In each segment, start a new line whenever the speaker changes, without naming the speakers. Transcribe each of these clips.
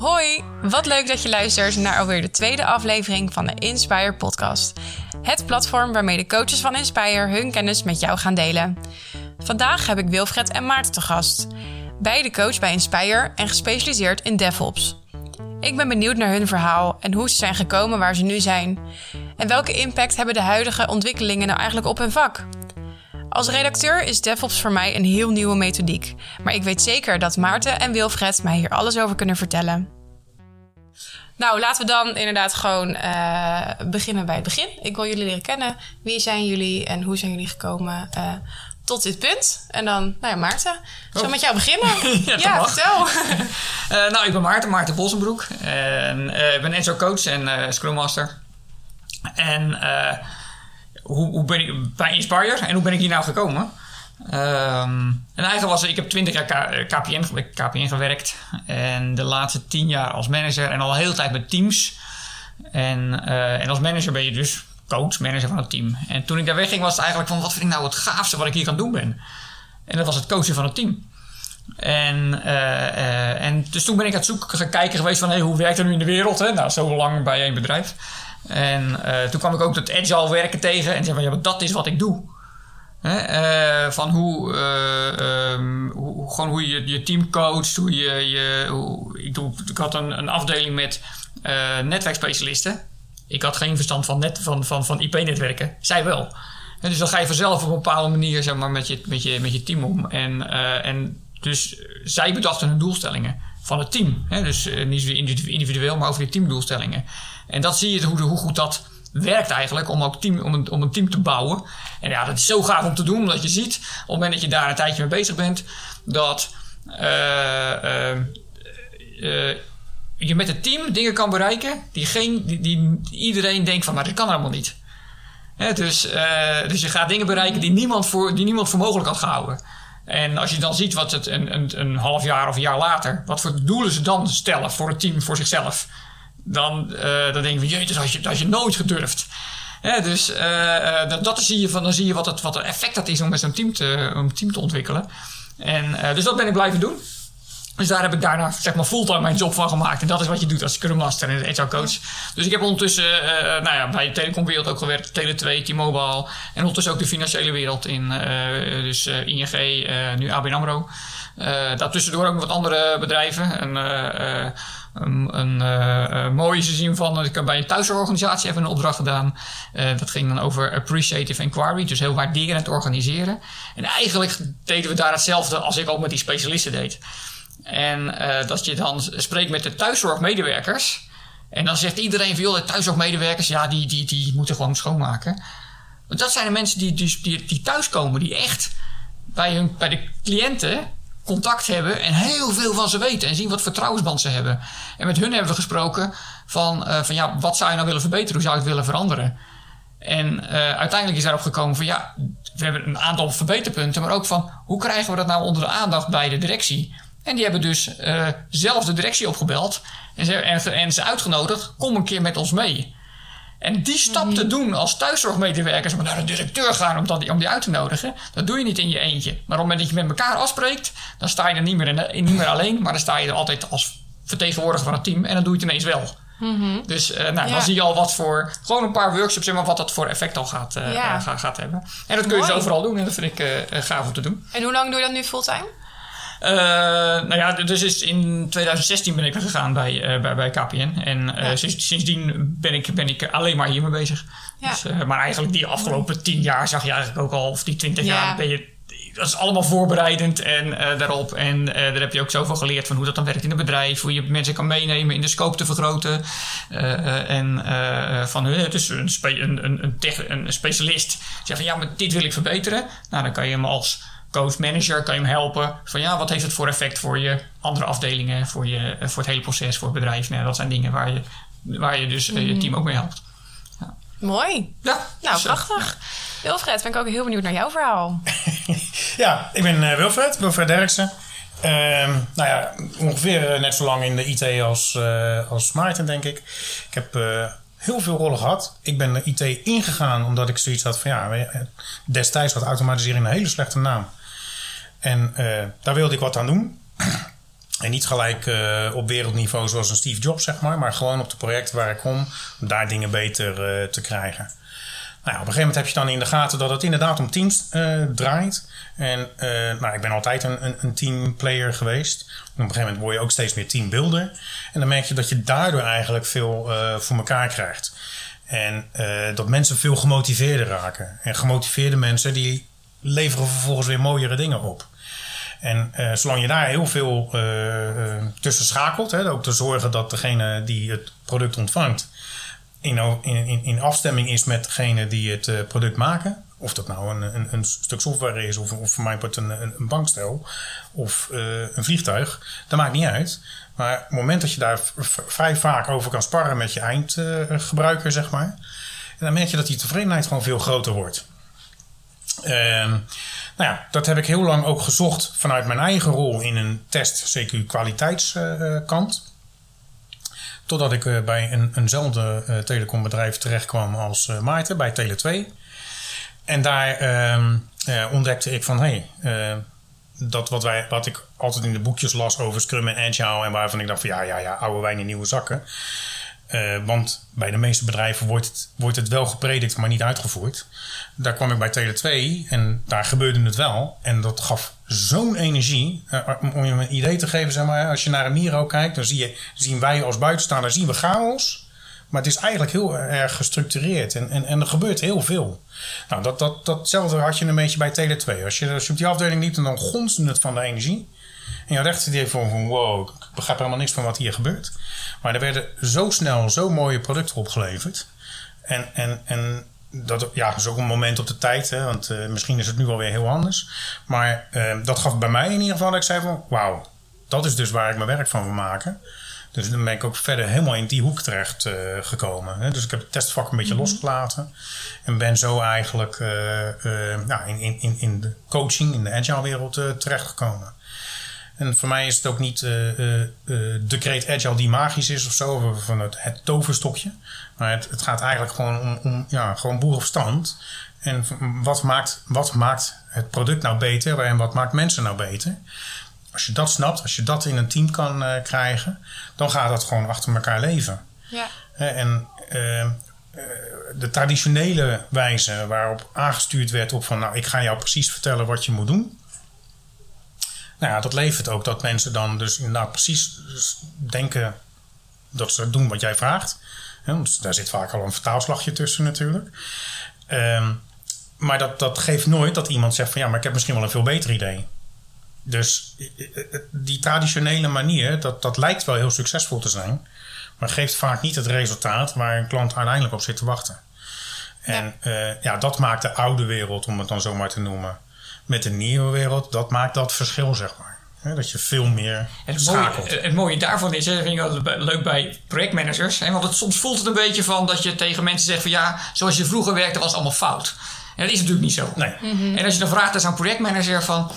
Hoi, wat leuk dat je luistert naar alweer de tweede aflevering van de Inspire Podcast. Het platform waarmee de coaches van Inspire hun kennis met jou gaan delen. Vandaag heb ik Wilfred en Maarten te gast. Beide coach bij Inspire en gespecialiseerd in DevOps. Ik ben benieuwd naar hun verhaal en hoe ze zijn gekomen waar ze nu zijn. En welke impact hebben de huidige ontwikkelingen nou eigenlijk op hun vak? Als redacteur is DevOps voor mij een heel nieuwe methodiek. Maar ik weet zeker dat Maarten en Wilfred mij hier alles over kunnen vertellen. Nou, laten we dan inderdaad gewoon uh, beginnen bij het begin. Ik wil jullie leren kennen. Wie zijn jullie en hoe zijn jullie gekomen uh, tot dit punt? En dan, nou ja, Maarten, zo
Oh.
met jou beginnen.
Ja,
ja vertel.
Eh, nou, ik ben Maarten, Maarten Bossenbroek. En eh, ik ben Enzo coach en eh Scrum Master. En eh, hoe, hoe ben ik bij Inspire en hoe ben ik hier nou gekomen? Ehm, en eigenlijk was ik heb 20 jaar KPN, ge- KPN gewerkt. En de laatste 10 jaar als manager en al de hele tijd met teams. En, eh, en als manager ben je dus coach, manager van het team. En toen ik daar wegging was het eigenlijk van wat vind ik nou het gaafste wat ik hier kan doen ben. En dat was het coachen van het team. En, eh, eh, en dus toen ben ik aan het zoeken, gaan kijken geweest van hey, hoe werkt het nu in de wereld? Hè? Nou, zo lang bij één bedrijf. En eh, toen kwam ik ook dat agile werken tegen en zei van ja, maar dat is wat ik doe. Hè? eh, van hoe, eh, ehm, hoe, hoe- gewoon hoe je je team coacht, hoe je, je hoe, ik, had een, een afdeling met netwerkspecialisten. Ik had geen verstand van, net, van, van, van IP-netwerken. Zij wel. Dus dan ga je vanzelf op een bepaalde manier zeg maar, met, je, met, je, met je team om. En, en dus zij bedachten hun doelstellingen van het team. Hè? Dus eh, niet individueel, maar over die teamdoelstellingen. En dat zie je hoe, hoe goed dat werkt eigenlijk om, ook team, om, een, om een team te bouwen. En ja, dat is zo gaaf om te doen, omdat je ziet op het moment dat je daar een tijdje mee bezig bent, dat eh, eh, je met het team dingen kan bereiken die, geen, die, iedereen denkt van, maar dit kan helemaal niet. Hè, dus, dus je gaat dingen bereiken die niemand voor, die niemand voor mogelijk had gehouden. En als je dan ziet wat het een, een, een half jaar of een jaar later, wat voor doelen ze dan stellen voor het team, voor zichzelf, dan, eh, dan denk je van dat je, dat je nooit gedurfd. Dus eh, eh, dat, dat zie je van, dan zie je wat het, wat het effect dat is om met zo'n team te, om team te ontwikkelen. En, dus dat ben ik blijven doen. Dus daar heb ik daarna zeg maar fulltime mijn job van gemaakt. En dat is wat je doet als Scrum Master en agile coach. Dus ik heb ondertussen eh, nou ja, bij de telecomwereld ook gewerkt. Tele2, T-Mobile. En ondertussen ook de financiële wereld in eh, dus eh, ING, nu ABN AMRO. Daartussendoor ook wat andere bedrijven. En, een, een mooie te zien van, ik heb bij een thuisorganisatie even een opdracht gedaan. Dat ging dan over appreciative inquiry, dus heel waarderend organiseren. En eigenlijk deden we daar hetzelfde als ik ook met die specialisten deed. En eh, dat je dan spreekt met de thuiszorgmedewerkers. En dan zegt iedereen van, joh, de thuiszorgmedewerkers, ja, die, die, die moeten gewoon schoonmaken. Want dat zijn de mensen die, die, die, die thuiskomen, die echt bij, hun, bij de cliënten contact hebben en heel veel van ze weten en zien wat vertrouwensband ze hebben. En met hun hebben we gesproken van, eh, van ja, wat zou je nou willen verbeteren? Hoe zou je het willen veranderen? En eh, uiteindelijk is daarop gekomen van ja, we hebben een aantal verbeterpunten, maar ook van hoe krijgen we dat nou onder de aandacht bij de directie? En die hebben dus eh, zelf de directie opgebeld en ze, en, en ze uitgenodigd, kom een keer met ons mee. En die stap te doen als thuiszorgmedewerkers, maar naar de directeur gaan om, dat, om die uit te nodigen, dat doe je niet in je eentje. Maar op het moment dat je met elkaar afspreekt, dan sta je er niet meer, in, niet meer alleen, maar dan sta je er altijd als vertegenwoordiger van het team en dan doe je het ineens wel. Dus eh, nou,
Ja.
dan zie je al wat voor, gewoon een paar workshops, zeg maar, wat dat voor effect al gaat, eh,
Ja.
gaat, gaat hebben. En dat kun je dus
Mooi.
overal doen en dat vind ik gaaf om te doen.
En hoe lang doe je dat nu fulltime?
Eh, nou ja, dus is in 2016 ben ik er gegaan bij, eh, bij, bij KPN. En eh,
Ja.
sinds, sindsdien ben ik, ben ik alleen maar hiermee bezig.
Ja.
Dus, maar eigenlijk die afgelopen 10 jaar zag je eigenlijk ook al, of die 20
Ja.
jaar ben je. Dat is allemaal voorbereidend en daarop. En daar heb je ook zoveel geleerd van hoe dat dan werkt in het bedrijf. Hoe je mensen kan meenemen in de scope te vergroten. En van het is een, spe- een, een, een, tech- een specialist. Zegt van ja, maar dit wil ik verbeteren. Nou, dan kan je hem als coach manager kan je hem helpen. Van ja, wat heeft het voor effect voor je andere afdelingen, voor, je, eh, voor het hele proces, voor het bedrijf. Nou, dat zijn dingen waar je, waar je dus eh, je team ook mee helpt.
Mooi.
Ja,
Nou, prachtig. Wilfred, ben ik ook heel benieuwd naar jouw verhaal.
Ja, ik ben eh, Wilfred, Wilfred Derksen. Ehm, nou ja, ongeveer net zo lang in de IT als, eh, als Maarten, denk ik. Ik heb eh, heel veel rollen gehad. Ik ben de IT ingegaan omdat ik zoiets had van ja, destijds had automatisering een hele slechte naam. En eh, daar wilde ik wat aan doen. En niet gelijk uh, op wereldniveau zoals een Steve Jobs, zeg maar. Maar gewoon op de projecten waar ik kom, om daar dingen beter uh, te krijgen. Nou, op een gegeven moment heb je dan in de gaten dat het inderdaad om teams draait. En nou, ik ben altijd een, een, een teamplayer geweest. op een gegeven moment word je ook steeds meer teambuilder. En dan merk je dat je daardoor eigenlijk veel voor elkaar krijgt. En dat mensen veel gemotiveerder raken. En gemotiveerde mensen die leveren vervolgens weer mooiere dingen op. En uh, zolang je daar heel veel uh, tussen schakelt, hè, ook te zorgen dat degene die het product ontvangt in, in, in afstemming is met degene die het product maken. Of dat nou een, een, een, stuk software is, of, of voor mij een, een, bankstel of een vliegtuig, dat maakt niet uit. Maar op het moment dat je daar vrij vaak over kan sparren met je eindgebruiker, zeg maar, dan merk je dat die tevredenheid gewoon veel groter wordt. Ehm, nou ja, dat heb ik heel lang ook gezocht vanuit mijn eigen rol in een test CQ kwaliteitskant. Totdat ik uh, bij een, eenzelfde uh, telecombedrijf terechtkwam als uh, Maarten, bij Tele2. En daar ehm, ontdekte ik van, hé, hey, dat wat, wij, wat ik altijd in de boekjes las over Scrum en Agile... en waarvan ik dacht van, ja, ja, ja, oude wijn in nieuwe zakken. Want bij de meeste bedrijven wordt het, wordt het wel gepredikt, maar niet uitgevoerd daar kwam ik bij Tele2 en daar gebeurde het wel. En dat gaf zo'n energie. Uh, om je een idee te geven, zeg maar, als je naar een Miro kijkt, dan zie je, zien wij als buitenstaander zien we chaos. Maar het is eigenlijk heel erg gestructureerd en, en, en er gebeurt heel veel. Nou, dat, dat, datzelfde had je een beetje bij Tele2. Als je, je op die afdeling liep, dan gonste het van de energie. En je rechter die van, wow, begrijp helemaal niks van wat hier gebeurt. Maar er werden zo snel zo mooie producten opgeleverd. En, en, en dat ja, is ook een moment op de tijd, hè, want uh, misschien is het nu alweer heel anders. Maar uh, dat gaf bij mij in ieder geval dat ik zei van... wauw, dat is dus waar ik mijn werk van wil maken. Dus dan ben ik ook verder helemaal in die hoek terecht uh, gekomen. Hè. Dus ik heb het testvak een beetje mm -hmm. losgelaten. En ben zo eigenlijk nou, in, in, in de coaching, in de agile wereld terechtgekomen. En voor mij is het ook niet de Great Agile die magisch is of zo, van het, het toverstokje. Maar het, het gaat eigenlijk gewoon om, om ja, gewoon boerenverstand. En wat maakt, wat maakt het product nou beter en wat maakt mensen nou beter? Als je dat snapt, als je dat in een team kan uh, krijgen, dan gaat dat gewoon achter elkaar leven. Ja. en uh, de traditionele wijze waarop aangestuurd werd op van, nou, ik ga jou precies vertellen wat je moet doen. Nou ja, dat levert ook dat mensen dan dus inderdaad precies denken dat ze doen wat jij vraagt. Want daar zit vaak al een vertaalslagje tussen natuurlijk. Um, maar dat, dat geeft nooit dat iemand zegt van ja, maar ik heb misschien wel een veel beter idee. Dus die traditionele manier, dat, dat lijkt wel heel succesvol te zijn, maar geeft vaak niet het resultaat waar een klant uiteindelijk op zit te wachten. En ja, uh, ja dat maakt de oude wereld, om het dan zo maar te noemen, met de nieuwe wereld, dat maakt dat verschil, zeg maar dat je veel meer
het
schakelt.
Mooie, het mooie daarvan is, dat vind ik altijd leuk bij projectmanagers. Hè, want het, soms voelt het een beetje van dat je tegen mensen zegt van ja, zoals je vroeger werkte was het allemaal fout. En dat is natuurlijk niet zo.
Nee.
Mm-hmm. En als je dan vraagt aan zo'n projectmanager van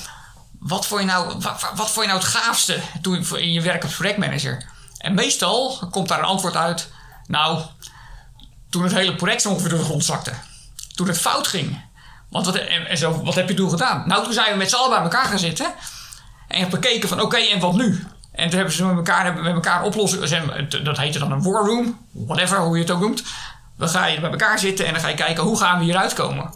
wat vond je nou, wat, wat vond je nou het gaafste toen, in je werk als projectmanager? En meestal komt daar een antwoord uit. Nou, toen het hele project zo ongeveer door de grond zakte. Toen het fout ging. Want wat, en, wat heb je toen gedaan? Nou, toen zijn we met z'n allen bij elkaar gaan zitten. En bekeken van oké, en wat nu? En toen hebben ze met elkaar, hebben met elkaar oplossingen. Dat heette dan een war room, whatever, hoe je het ook noemt. Dan ga je bij elkaar zitten en dan ga je kijken hoe gaan we hieruit komen.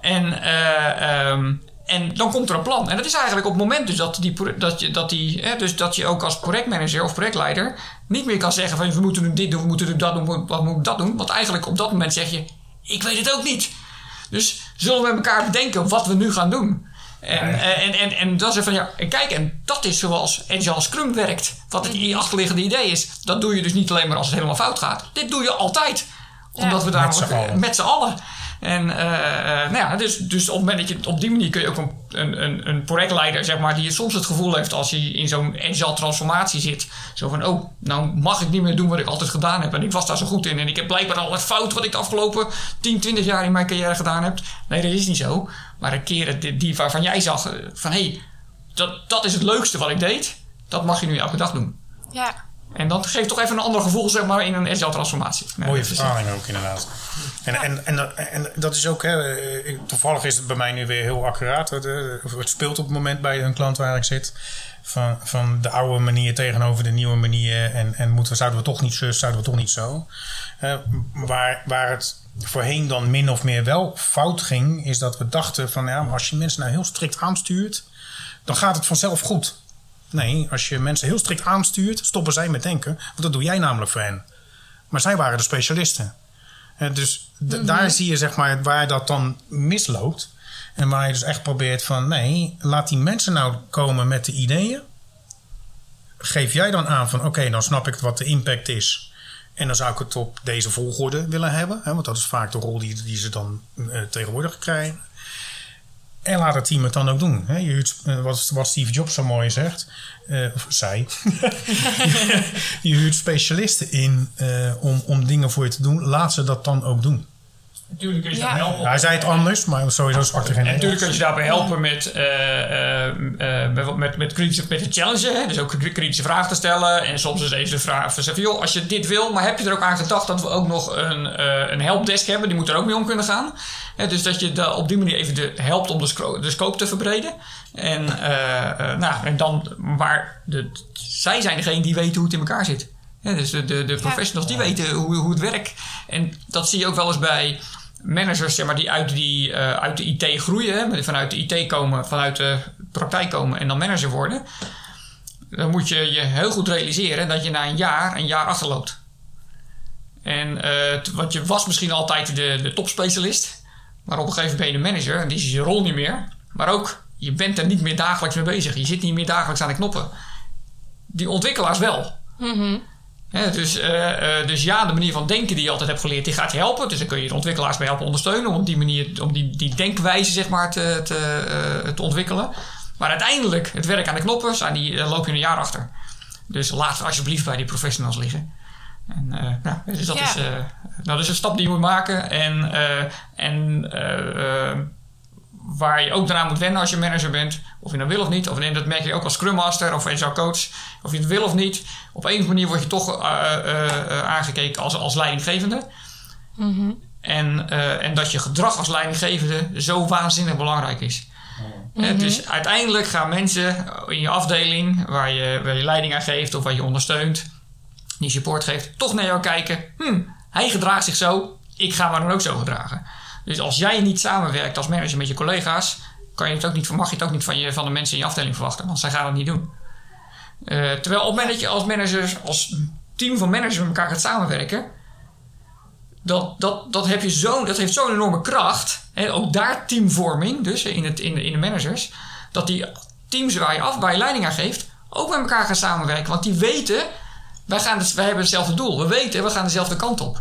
En, uh, um, en dan komt er een plan. En dat is eigenlijk op het moment dus dat, die, dat, je, dat, die, hè, dus dat je ook als projectmanager of projectleider niet meer kan zeggen van we moeten nu dit doen, we moeten dat doen, wat moeten dat doen. Want eigenlijk op dat moment zeg je, ik weet het ook niet. Dus zullen we met elkaar bedenken wat we nu gaan doen. En, eh, en, en, en dat is van ja, kijk, en dat is zoals Agile Scrum werkt. Wat het achterliggende idee is. Dat doe je dus niet alleen maar als het helemaal fout gaat. Dit doe je altijd. Omdat we daar met z'n allen. En uh, nou ja, dus, dus op je op die manier kun je ook een, een, een projectleider, zeg maar, die soms het gevoel heeft als hij in zo'n agile transformatie zit. Zo van, oh, nou mag ik niet meer doen wat ik altijd gedaan heb. En ik was daar zo goed in. En ik heb blijkbaar al het fout wat ik de afgelopen 10, 20 jaar in mijn carrière gedaan heb. Nee, dat is niet zo. Maar een keer die waarvan jij zag van, hé, hey, dat, dat is het leukste wat ik deed. Dat mag je nu elke dag doen.
Ja.
En dat geeft toch even een ander gevoel zeg maar, in een agile transformatie. Ja,
Mooie vertaling ook inderdaad. En, en, en, en dat is ook, hè, eh, toevallig is het bij mij nu weer heel accuraat. Het, eh, Het speelt op het moment bij een klant waar ik zit. Van, van de oude manier tegenover de nieuwe manier. En, en moeten zouden we toch niet zus, zouden we toch niet zo. Eh, waar, waar het voorheen dan min of meer wel fout ging, is dat we dachten van ja, als je mensen nou heel strikt aanstuurt, dan gaat het vanzelf goed. Nee, als je mensen heel strikt aanstuurt, stoppen zij met denken. Want dat doe jij namelijk voor hen. Maar zij waren de specialisten. Dus d- daar zie je zeg maar waar dat dan misloopt. En waar je dus echt probeert van nee, laat die mensen nou komen met de ideeën. Geef jij dan aan van oké, dan snap ik wat de impact is. En dan zou ik het op deze volgorde willen hebben. Hè, want dat is vaak de rol die, die ze dan eh, tegenwoordig krijgen. En laat het team het dan ook doen. Hè. Je eh, wat, wat Steve Jobs zo mooi zegt, eh, of zei. je huurt specialisten in eh, om, om dingen voor je te doen. Laat ze dat dan ook doen.
Natuurlijk kun je
Ja.
daarbij helpen.
Hij zei het anders, maar sowieso sprak er geen
En natuurlijk kun je daarbij helpen met, eh, eh, eh, bijvoorbeeld met, met, kritische, met het challengen. Hè? Dus ook kritische vragen te stellen. En soms is deze de vraag van zeggen, joh, als je dit wil, maar heb je er ook aan gedacht dat we ook nog een, eh, een helpdesk hebben? Die moet er ook mee om kunnen gaan. Hè, dus dat je da- op die manier even de, helpt om de, scro- de scope te verbreden. En, nou, en dan, maar de, zij zijn degene die weten hoe het in elkaar zit. Ja, dus de, de, de professionals die weten hoe, hoe het werkt. En dat zie je ook wel eens bij managers zeg maar, die uit, die, eh, uit de IT groeien. Hè, vanuit de IT komen, vanuit de praktijk komen en dan manager worden. Dan moet je je heel goed realiseren dat je na een jaar een jaar achterloopt. En eh, want je was misschien altijd de, de topspecialist. Maar op een gegeven moment ben je de manager en die is je rol niet meer. Maar ook, je bent er niet meer dagelijks mee bezig. Je zit niet meer dagelijks aan de knoppen. Die ontwikkelaars wel. Dus, eh, eh, dus ja, de manier van denken die je altijd hebt geleerd, die gaat je helpen. Dus dan kun je de ontwikkelaars bij helpen ondersteunen om die manier, om die, die denkwijze zeg maar te, te, eh, te ontwikkelen. Maar uiteindelijk, het werk aan de knoppen, zijn die, daar loop je een jaar achter. Dus laat alsjeblieft bij die professionals liggen. En, nou, dus dat,
Ja.
is, nou, dat is een stap die je moet maken. En, en waar je ook daaraan moet wennen als je manager bent. Of je dat wil of niet. Of en dat merk je ook als Scrum Master of agile coach. Of je het wil of niet. Op een of andere manier word je toch eh, eh, eh, aangekeken als, als leidinggevende. En, eh, en dat je gedrag als leidinggevende zo waanzinnig belangrijk is. Hè, dus uiteindelijk gaan mensen in je afdeling, waar je, waar je leiding aan geeft of waar je ondersteunt, die support geeft, toch naar jou kijken. Hm, hij gedraagt zich zo, ik ga me dan ook zo gedragen. Dus als jij niet samenwerkt als manager met je collega's, kan je het ook niet, mag je het ook niet van, je, van de mensen in je afdeling verwachten, want zij gaan het niet doen. Eh, terwijl op het moment dat je als manager, als team van managers met elkaar gaat samenwerken, dat, dat, dat, heb je zo, dat heeft zo'n enorme kracht. Hè, ook daar teamvorming, dus in, het, in, de, in de managers. Dat die teams waar je af, waar je leiding aan geeft, ook met elkaar gaan samenwerken. Want die weten, wij, gaan wij hebben hetzelfde doel. We weten, we gaan dezelfde kant op.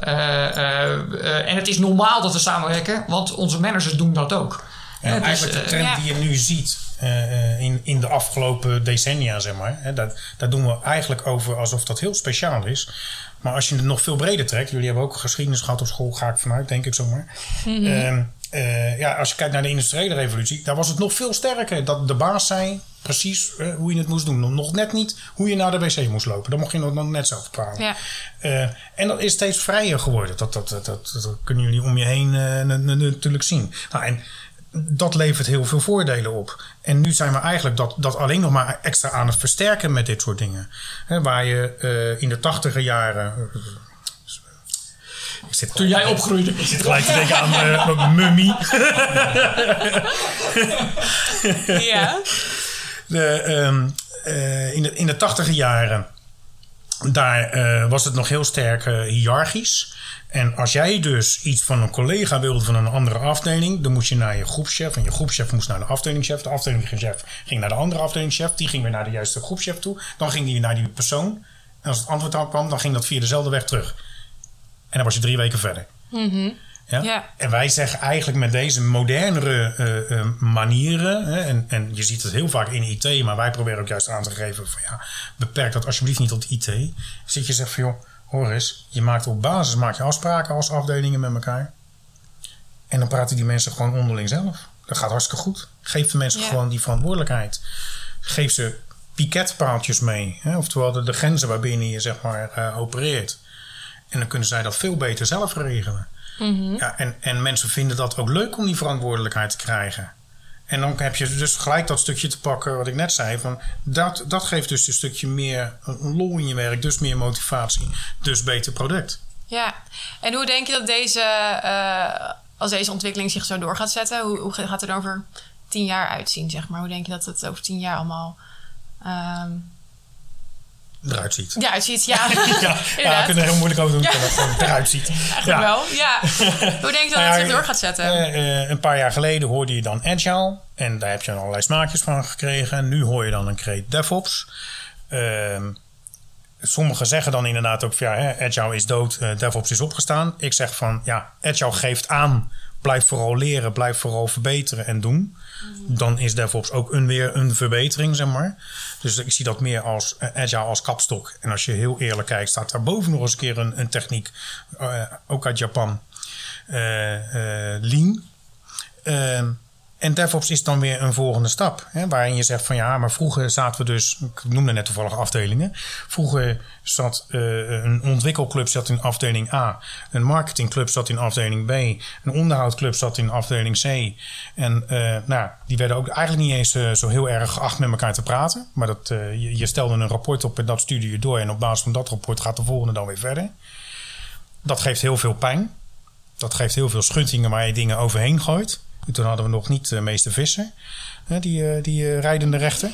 Eh, eh, eh, en het is normaal dat we samenwerken, want onze managers doen dat ook.
En
dus,
eigenlijk de trend
ja.
die je nu ziet eh, eh, in, in de afgelopen decennia, zeg maar. Hè, dat, dat doen we eigenlijk over alsof dat heel speciaal is. Maar als je het nog veel breder trekt, jullie hebben ook geschiedenis gehad op school, ga ik vanuit, denk ik zomaar. Ehm, eh, ja, als je kijkt naar de industriële revolutie, daar was het nog veel sterker. Dat de baas zei precies eh, hoe je het moest doen. Nog net niet hoe je naar de wc moest lopen. Dan mocht je nog nog net zelf bepalen.
Ja.
Eh, en dat is steeds vrijer geworden. Dat, dat, dat, dat, dat kunnen jullie om je heen eh, na- na- natuurlijk zien. Nou, en dat levert heel veel voordelen op. En nu zijn we eigenlijk dat, dat alleen nog maar extra aan het versterken met dit soort dingen. Hè, waar je eh, in de tachtiger jaren. ik zit
toen jij opgroeide.
ik zit gelijk te denken aan uh, Mummy.
Ja.
De, ehm, eh, in, de, in de jaren, daar eh, was het nog heel sterk eh, hiërarchisch. En als jij dus iets van een collega wilde van een andere afdeling, dan moest je naar je groepschef. En je groepschef moest naar de afdelingchef. De afdelingchef ging naar de andere afdelingchef. Die ging weer naar de juiste groepschef toe. Dan ging die naar die persoon. En als het antwoord dan kwam, dan ging dat via dezelfde weg terug. En dan was je drie weken verder. Ja?
Ja.
En wij zeggen eigenlijk met deze modernere eh, eh, manieren, hè, en, en je ziet het heel vaak in IT, maar wij proberen ook juist aan te geven van ja, beperk dat alsjeblieft niet tot IT. Zit je zegt van joh, hoor eens, je maakt op basis maak je afspraken als afdelingen met elkaar. En dan praten die mensen gewoon onderling zelf. Dat gaat hartstikke goed. Geef de mensen
Ja.
gewoon die verantwoordelijkheid. Geef ze piketpaaltjes mee. Hè? Oftewel de, de grenzen waarbinnen je zeg maar eh, opereert. En dan kunnen zij dat veel beter zelf regelen. Ja, en, en mensen vinden dat ook leuk om die verantwoordelijkheid te krijgen. En dan heb je dus gelijk dat stukje te pakken wat ik net zei. Van dat, dat geeft dus een stukje meer een lol in je werk. Dus meer motivatie. Dus beter product.
Ja, en hoe denk je dat deze, eh, als deze ontwikkeling zich zo door gaat zetten, hoe, hoe gaat het er over tien jaar uitzien, zeg maar? Hoe denk je dat het over tien jaar allemaal ehm,
Eruit ziet.
ja, uitziet? Ja,
Ja, ja,
inderdaad.
we kunnen er heel moeilijk over doen.
Ja.
Dat het gewoon eruit ziet.
Eigenlijk
Ja.
wel, ja. Hoe denk je dat
Nou
het
ja,
zich door gaat zetten?
Eh, eh, een paar jaar geleden hoorde je dan Agile. En daar heb je allerlei smaakjes van gekregen. En nu hoor je dan een kreet DevOps. Ehm, sommigen zeggen dan inderdaad ook... van, Ja, hè, Agile is dood, eh, DevOps is opgestaan. Ik zeg van, ja, Agile geeft aan... blijf vooral leren, blijf vooral verbeteren en doen. Dan is DevOps ook een, weer een verbetering, zeg maar. Dus ik zie dat meer als eh, Agile als kapstok. En als je heel eerlijk kijkt... staat daar boven nog eens een keer een, een techniek... eh, ook uit Japan... eh, lean. En DevOps is dan weer een volgende stap. Hè, waarin je zegt van ja, maar vroeger zaten we dus... Ik noemde net toevallig afdelingen. Vroeger zat eh, een ontwikkelclub zat in afdeling A. Een marketingclub zat in afdeling B. Een onderhoudclub zat in afdeling C. En eh, nou, die werden ook eigenlijk niet eens eh, zo heel erg geacht met elkaar te praten. Maar dat, je, je stelde een rapport op en dat stuurde je door. En op basis van dat rapport gaat de volgende dan weer verder. Dat geeft heel veel pijn. Dat geeft heel veel schuttingen waar je dingen overheen gooit. En Toen hadden we nog niet de meester Visser, die, eh, die eh, rijdende rechter.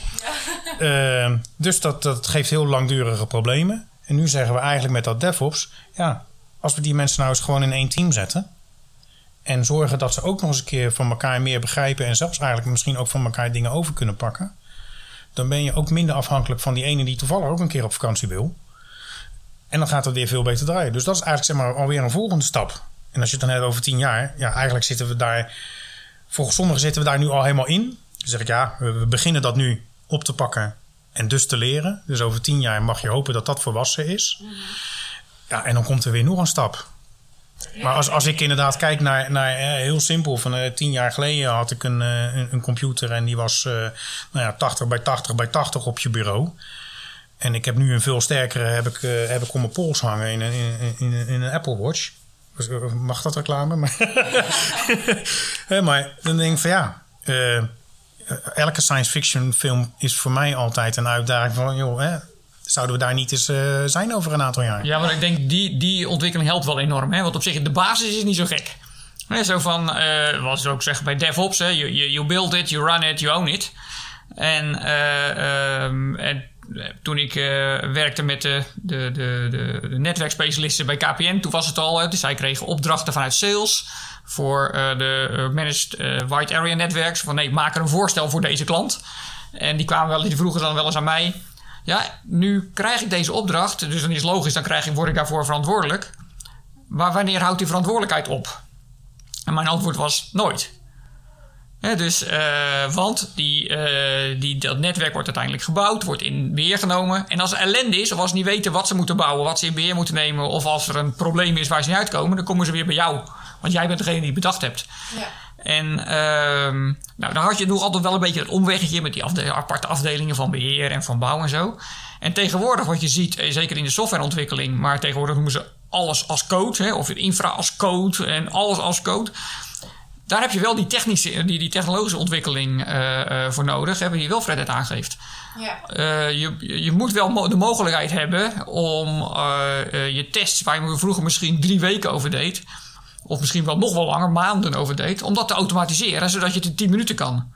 Ehm, dus dat, dat geeft heel langdurige problemen. En nu zeggen we eigenlijk met dat DevOps, ja, als we die mensen nou eens gewoon in één team zetten. En zorgen dat ze ook nog eens een keer van elkaar meer begrijpen. En zelfs eigenlijk misschien ook van elkaar dingen over kunnen pakken. Dan ben je ook minder afhankelijk van die ene die toevallig ook een keer op vakantie wil. En dan gaat het weer veel beter draaien. Dus dat is eigenlijk zeg maar, alweer een volgende stap. En als je het dan hebt over tien jaar, ja, eigenlijk zitten we daar. Volgens sommigen zitten we daar nu al helemaal in. Dan zeg ik ja, we beginnen dat nu op te pakken en dus te leren. Dus over tien jaar mag je hopen dat dat volwassen is. Ja, en dan komt er weer nog een stap. Maar als, als ik inderdaad kijk naar, naar eh, heel simpel, van eh, tien jaar geleden had ik een, eh, een, computer en die was nou ja, 80 bij 80 bij 80 op je bureau. En ik heb nu een veel sterkere, heb ik, heb ik om mijn pols hangen in in, in, in een Apple Watch. Eh, Mag dat reclame? Maar, maar dan denk ik van ja, eh, elke science fiction film is voor mij altijd een uitdaging van joh, hè, zouden we daar niet eens eh, zijn over een aantal jaar?
Ja, maar ik denk die, die ontwikkeling helpt wel enorm. Hè? Want op zich, de basis is niet zo gek. Hè, zo van, wat ze ook zeggen bij DevOps, hè? You, build it, you run it, you own it. En, eh, ehm, en toen ik eh, werkte met de, de, de, de, netwerkspecialisten bij KPN, toen was het al, dus zij kregen opdrachten vanuit sales voor eh, de eh, managed eh, wide area netwerks. Van nee, maak er een voorstel voor deze klant. En die kwamen wel, die vroegen dan wel eens aan mij. Ja, nu krijg ik deze opdracht, dus dan is logisch, dan krijg ik, word ik daarvoor verantwoordelijk. Maar wanneer houdt die verantwoordelijkheid op? En mijn antwoord was nooit. Dus, eh, want die, eh, die, dat netwerk wordt uiteindelijk gebouwd, wordt in beheer genomen. En als er ellende is, of als ze niet weten wat ze moeten bouwen, wat ze in beheer moeten nemen, of als er een probleem is waar ze niet uitkomen, dan komen ze weer bij jou. Want jij bent degene die het bedacht hebt.
Ja.
En ehm, nou, dan had je nog altijd wel een beetje het omweggetje met die afde- aparte afdelingen van beheer en van bouw en zo. En tegenwoordig wat je ziet, eh, zeker in de softwareontwikkeling, maar tegenwoordig noemen ze alles als code, hè, of infra als code en alles als code. Daar heb je wel die, technische, die, die technologische ontwikkeling eh, eh, voor nodig, hè, die Wilfred het aangeeft.
Ja.
Eh, je, je moet wel mo- de mogelijkheid hebben om je tests, waar je vroeger misschien drie weken over deed, of misschien wel nog wel langer, maanden over deed, om dat te automatiseren, zodat je het in 10 minuten kan.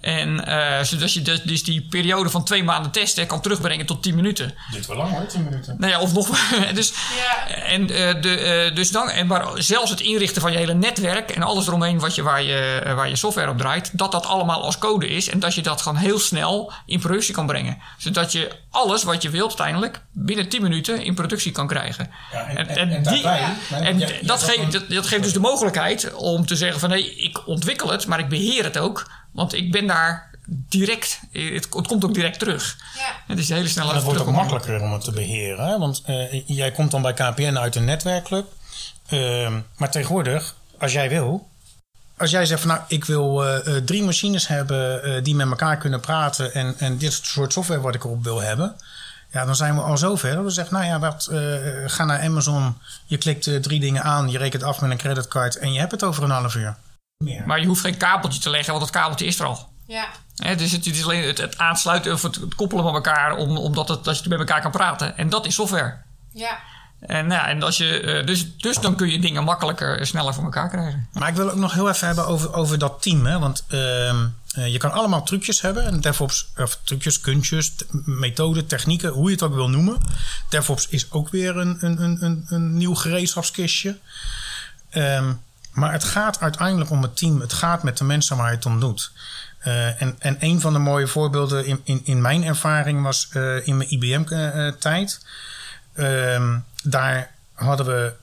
En eh, zodat je dus, dus die periode van twee maanden testen kan terugbrengen tot 10 minuten.
Dit wel lang hoor, 10 minuten.
Nou ja, of nog. dus,
Ja.
en, eh, de, eh, dus dan, en maar zelfs het inrichten van je hele netwerk en alles eromheen wat je, waar, je, waar je software op draait, dat dat allemaal als code is. En dat je dat gewoon heel snel in productie kan brengen. Zodat je alles wat je wilt uiteindelijk binnen 10 minuten in productie kan krijgen.
Ja,
En, en, die, en dat, geeft, dat, dat geeft dus de mogelijkheid om te zeggen van nee, ik ontwikkel het, maar ik beheer het ook. Want ik ben daar direct, het, het komt ook direct terug.
Ja.
Het is een hele snelle
En het wordt ook makkelijker om het te beheren. Hè? Want eh, jij komt dan bij KPN uit een netwerkclub. Ehm, maar tegenwoordig, als jij wil, als jij zegt van nou, ik wil eh, eh, drie machines hebben eh, die met elkaar kunnen praten en, en dit soort software wat ik erop wil hebben. Ja, dan zijn we al zover. Dat we zeggen, nou ja, wat, eh, ga naar Amazon. Je klikt drie dingen aan, je rekent af met een creditcard en je hebt het over een half uur.
Maar je hoeft geen kabeltje te leggen, want dat kabeltje is er al.
Ja.
Hè, dus het, het is alleen het, het aansluiten of het, het koppelen van elkaar, om, omdat het, dat je met elkaar kan praten. En dat is software.
Ja.
En, nou ja, en als je, eh, dus, dus dan kun je dingen makkelijker en sneller voor elkaar krijgen.
Maar ik wil ook nog heel even hebben over, over dat team. Hè? Want ehm, eh, je kan allemaal trucjes hebben. En DevOps, of trucjes, kunstjes, t- methoden, technieken, hoe je het ook wil noemen. DevOps is ook weer een, een, een, een, een nieuw gereedschapskistje. Ehm, maar het gaat uiteindelijk om het team. Het gaat met de mensen waar je het om doet. Eh, en, en een van de mooie voorbeelden in, in, in mijn ervaring was eh, in mijn IBM-tijd. Ehm, daar hadden we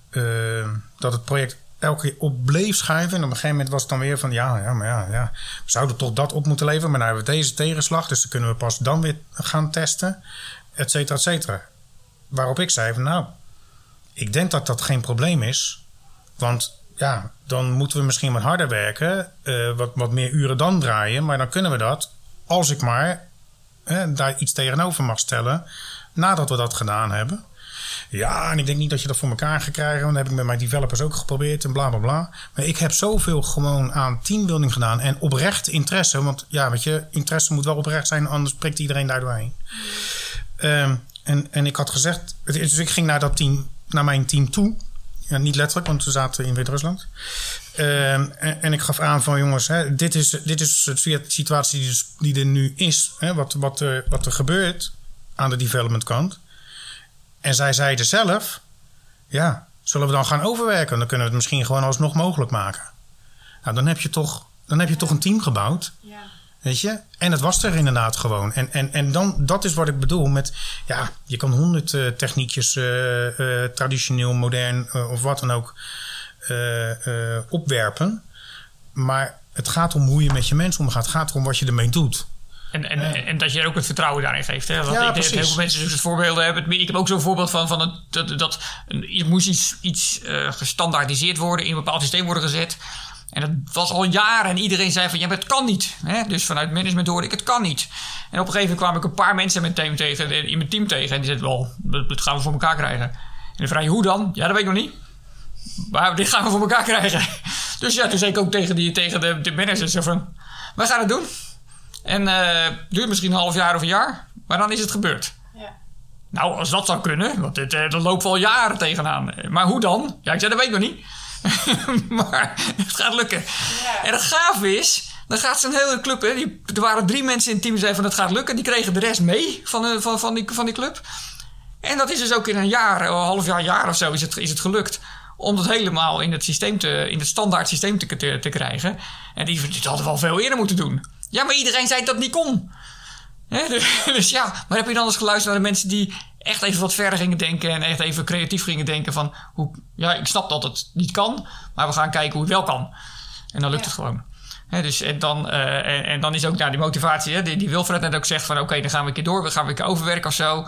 dat het project elke keer op bleef schuiven. En op een gegeven moment was het dan weer van... ja, ja maar ja, ja, we zouden toch dat op moeten leveren... maar nou hebben we deze tegenslag... dus dan kunnen we pas dan weer gaan testen, et cetera, et cetera. Waarop ik zei van nou... ik denk dat dat geen probleem is... want ja, dan moeten we misschien wat harder werken... eh, wat, wat meer uren dan draaien... maar dan kunnen we dat als ik maar daar iets tegenover mag stellen... nadat we dat gedaan hebben... Ja, en ik denk niet dat je dat voor elkaar gaat krijgen. Want dat heb ik met mijn developers ook geprobeerd en bla bla bla. Maar ik heb zoveel gewoon aan teambuilding gedaan. En oprecht interesse. Want ja, weet je, interesse moet wel oprecht zijn. Anders prikt iedereen daar doorheen. Ehm, en, en ik had gezegd. Dus ik ging naar dat team, naar mijn team toe. Ja, niet letterlijk, want we zaten in Wit-Rusland. Ehm, en, en ik gaf aan van jongens, hè, dit, is, dit is de situatie die, dus- die er nu is. Hè, wat, wat, wat er gebeurt aan de development kant. En zij zeiden zelf: Ja, zullen we dan gaan overwerken? Dan kunnen we het misschien gewoon alsnog mogelijk maken. Nou, dan heb je toch, dan heb je toch een team gebouwd.
Ja.
Weet je? En het was er inderdaad gewoon. En, en, en dan, dat is wat ik bedoel met... Ja, je kan honderd eh, techniekjes, eh, eh, traditioneel, modern of wat dan ook... opwerpen. Maar het gaat om hoe je met je mensen omgaat. Het gaat erom wat je ermee doet.
En, en, en dat je er ook het vertrouwen daarin geeft. Hè? Want
Ja,
ik denk dat heel veel mensen dus het voorbeelden hebben. Ik heb ook zo'n voorbeeld van, van het, dat, dat er moest iets, iets gestandaardiseerd worden, in een bepaald systeem worden gezet. En dat was al jaren en iedereen zei van ja, maar het kan niet. Hè? Dus vanuit management hoorde ik het kan niet. En op een gegeven moment kwam ik een paar mensen in mijn team tegen, in mijn team tegen. En die zeiden wel, dat, gaan we voor elkaar krijgen. En dan vraag je hoe dan? Ja, dat weet ik nog niet. Maar dit gaan we voor elkaar krijgen. Dus ja, toen zei ik ook tegen, die, tegen de, de managers zo van, we gaan het doen. En eh duurt misschien een half jaar of een jaar, maar dan is het gebeurd.
Ja.
Nou, als dat zou kunnen, want dit, eh, dat loopt al jaren tegenaan. Maar hoe dan? Ja, ik zei, dat weet ik nog niet. maar het gaat lukken.
Ja.
En het gaaf is, dan gaat zo'n hele club... Hè, die, er waren drie mensen in het team die zeiden van het gaat lukken. Die kregen de rest mee van, van, van, die, van die club. En dat is dus ook in een jaar, een half jaar, jaar of zo is het, is het gelukt. Om dat helemaal in het, systeem te, in het standaard systeem te, te, te krijgen. En die, die hadden we al veel eerder moeten doen. Ja, maar iedereen zei dat niet kon. Dus, dus ja, maar heb je dan eens geluisterd naar de mensen die echt even wat verder gingen denken en echt even creatief gingen denken van, hoe, ja, ik snap dat het niet kan, maar we gaan kijken hoe het wel kan. En dan lukt
Ja.
het gewoon. Dus, en, dan, eh, en, en dan is ook nou, die motivatie, hè, die, die Wilfred net ook zegt van, oké, dan gaan we een keer door, we gaan weer een keer overwerken of zo.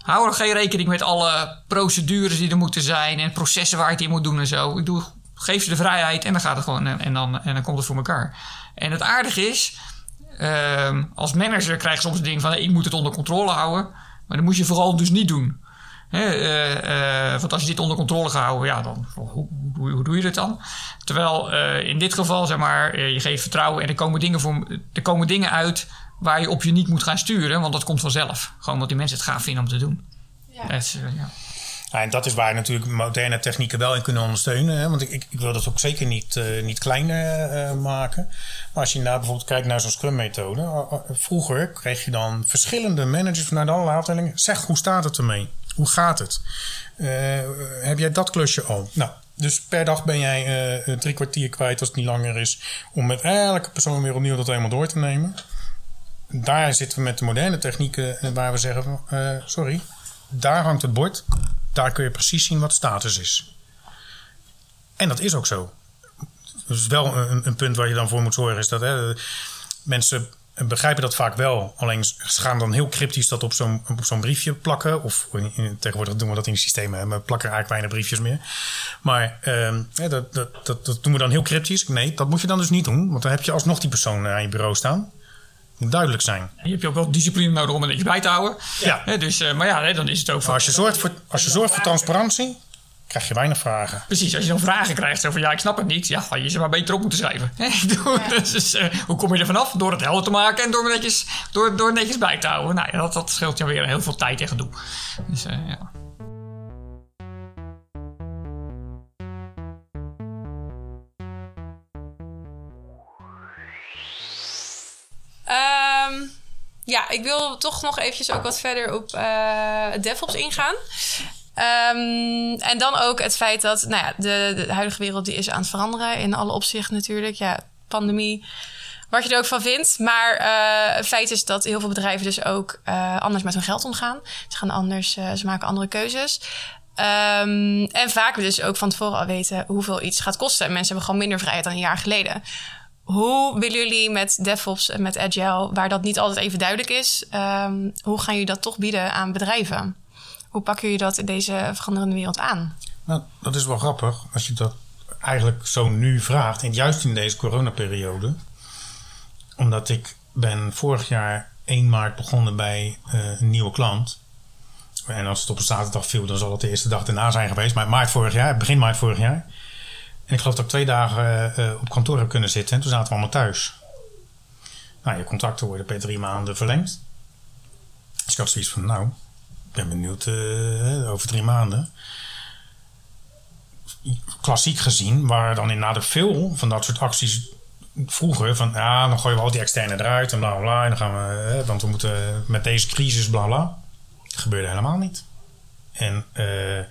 Hou er geen rekening met alle procedures die er moeten zijn en processen waar je het in moet doen en zo. Ik doe, geef ze de vrijheid en dan gaat het gewoon en, en dan, en dan komt het voor elkaar. En het aardige is, Ehm, als manager krijg je soms het ding van ik moet het onder controle houden. Maar dat moet je vooral dus niet doen. Eh, eh, want als je dit onder controle gaat houden, ja, dan hoe, hoe, hoe doe je dat dan? Terwijl eh, in dit geval, zeg maar, je geeft vertrouwen en er komen, dingen voor, er komen dingen uit waar je op je niet moet gaan sturen, want dat komt vanzelf. Gewoon omdat die mensen het gaaf vinden om te doen.
Ja.
Dat is, ja.
Ja, en dat is waar natuurlijk moderne technieken wel in kunnen ondersteunen. Hè? Want ik, ik, wil dat ook zeker niet, eh, niet kleiner eh, maken. Maar als je nou bijvoorbeeld kijkt naar zo'n Scrum-methode. eh, Vroeger kreeg je dan verschillende managers vanuit allerlei afdelingen. Zeg, hoe staat het ermee? Hoe gaat het? Heb jij dat klusje al? Nou, dus per dag ben jij drie kwartier kwijt als het niet langer is. Om met elke persoon weer opnieuw dat helemaal door te nemen. Daar zitten we met de moderne technieken waar we zeggen: sorry, daar hangt het bord. Daar kun je precies zien wat status is. En dat is ook zo. Dus wel een, een punt waar je dan voor moet zorgen is dat hè, mensen begrijpen dat vaak wel. Alleen ze gaan dan heel cryptisch dat op zo'n zo'n briefje plakken. Of tegenwoordig doen we dat in het systeem. hè. We plakken eigenlijk weinig briefjes meer. Maar ehm, dat, dat, dat, dat doen we dan heel cryptisch. Nee, dat moet je dan dus niet doen. Want dan heb je alsnog die persoon aan je bureau staan. Duidelijk zijn.
Je hebt je ook wel discipline nodig om er niks bij te houden.
Ja.
Hè, dus, eh, maar ja, hè, dan is het ook
als je zorgt voor, als je zorgt voor transparantie, krijg je weinig vragen.
Precies, als je dan vragen krijgt, van ja, ik snap het niet. Ja, je ze maar beter op moeten schrijven. Dus, eh, hoe kom je er vanaf? Door het helder te maken en door netjes, door, door netjes bij te houden. Nou ja, dat, dat scheelt je weer heel veel tijd en gedoe. Dus eh, ja.
Ja, ik wil toch nog eventjes ook wat verder op eh DevOps ingaan. Ehm, en dan ook het feit dat nou ja, de, huidige wereld die is aan het veranderen in alle opzichten natuurlijk. Ja, pandemie, wat je er ook van vindt. Maar eh, het feit is dat heel veel bedrijven dus ook eh, anders met hun geld omgaan. Ze gaan anders, ze maken andere keuzes. Ehm, en vaak dus ook van tevoren al weten hoeveel iets gaat kosten. En mensen hebben gewoon minder vrijheid dan een jaar geleden. Hoe willen jullie met DevOps en met Agile, waar dat niet altijd even duidelijk is, ehm, hoe gaan jullie dat toch bieden aan bedrijven? Hoe pakken jullie dat in deze veranderende wereld aan?
Nou, dat is wel grappig als je dat eigenlijk zo nu vraagt. Juist in deze coronaperiode. Omdat ik ben vorig jaar 1 maart begonnen bij eh, een nieuwe klant. En als het op een zaterdag viel, dan zal het de eerste dag daarna zijn geweest. Maar maart vorig jaar, begin maart vorig jaar. En ik geloof dat ik twee dagen eh, eh, op kantoor heb kunnen zitten. En toen zaten we allemaal thuis. Nou, je contracten worden per drie maanden verlengd. Dus ik had zoiets van, nou, ik ben benieuwd eh, over drie maanden klassiek gezien, waar dan inderdaad veel van dat soort acties vroeger van ja, dan gooien we al die externe eruit en bla bla, en dan gaan we, want we moeten met deze crisis bla bla. Dat gebeurde helemaal niet. En eh,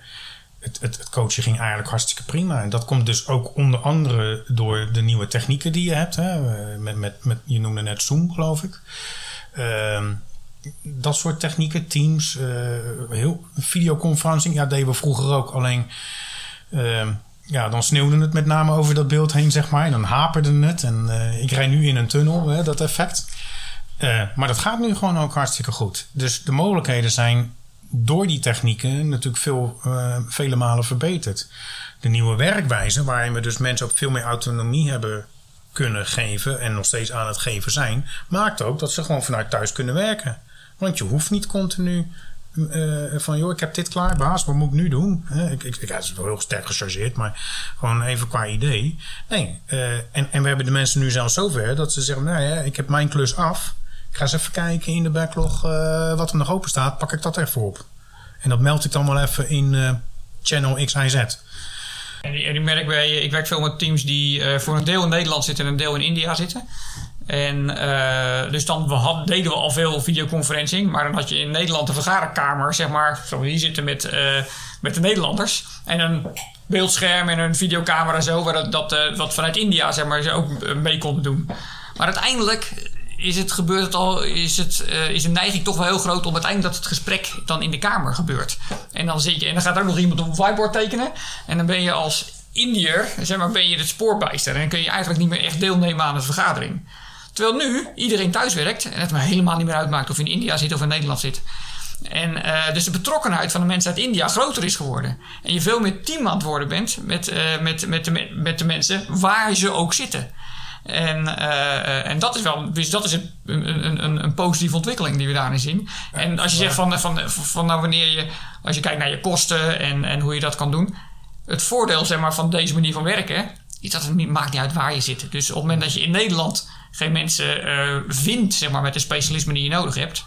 het, het, coachen ging eigenlijk hartstikke prima. En dat komt dus ook onder andere door de nieuwe technieken die je hebt. Hè? Eh, Met, met, met, je noemde net Zoom, geloof ik. Ehm, dat soort technieken, Teams, eh, heel, videoconferencing, ja, deden we vroeger ook. Alleen Ehm, ja, dan sneeuwde het met name over dat beeld heen, zeg maar. En dan haperde het. En eh, ik rijd nu in een tunnel, hè, dat effect. Maar dat gaat nu gewoon ook hartstikke goed. Dus de mogelijkheden zijn door die technieken natuurlijk veel, eh, vele malen verbeterd. De nieuwe werkwijze, waarin we dus mensen ook veel meer autonomie hebben kunnen geven en nog steeds aan het geven zijn, maakt ook dat ze gewoon vanuit thuis kunnen werken. Want je hoeft niet continu eh, van, joh, ik heb dit klaar, baas, wat moet ik nu doen? Ik, ik, ja, heel sterk gechargeerd, maar gewoon even qua idee. Nee, eh, en, en we hebben de mensen nu zelfs zover dat ze zeggen, nou ja, ik heb mijn klus af. Ik ga eens even kijken in de backlog eh, wat er nog open staat, pak ik dat even op. En dat meld ik dan wel even in eh, channel X, Y, Z.
En, die- en ik merk bij, ik werk veel met teams die eh, voor een deel in Nederland zitten en een deel in India zitten. En dus dan deden we al veel videoconferencing, maar dan had je in Nederland een vergaderkamer, zeg maar, zo hier zitten met, met de Nederlanders. En een beeldscherm en een videocamera zo, waar dat, dat wat vanuit India zeg maar, ze ook mee konden doen. Maar uiteindelijk is het gebeurt het al, is, het, eh, is de neiging toch wel heel groot om uiteindelijk dat het gesprek dan in de kamer gebeurt. En dan zit je, en dan gaat er ook nog iemand op een whiteboard tekenen. En dan ben je als Indiër, zeg maar, ben je het spoorbijster. En dan kun je eigenlijk niet meer echt deelnemen aan de vergadering. Terwijl nu iedereen thuis werkt en het me helemaal niet meer uitmaakt of je in India zit of in Nederland zit. En eh, dus de betrokkenheid van de mensen uit India groter is geworden. En je veel meer team aan het worden bent met, eh, met, met, de, me- met de mensen waar ze ook zitten. En, eh, eh, en dat is wel dus dat is een, een, een, een positieve ontwikkeling die we daarin zien. En als je zegt van, van, van nou wanneer je, als je kijkt naar je kosten en, en hoe je dat kan doen. Het voordeel zeg maar, van deze manier van werken is dat het niet, maakt niet uit waar je zit. Dus op het moment dat je in Nederland geen mensen eh, vindt zeg maar, met de specialisme die je nodig hebt,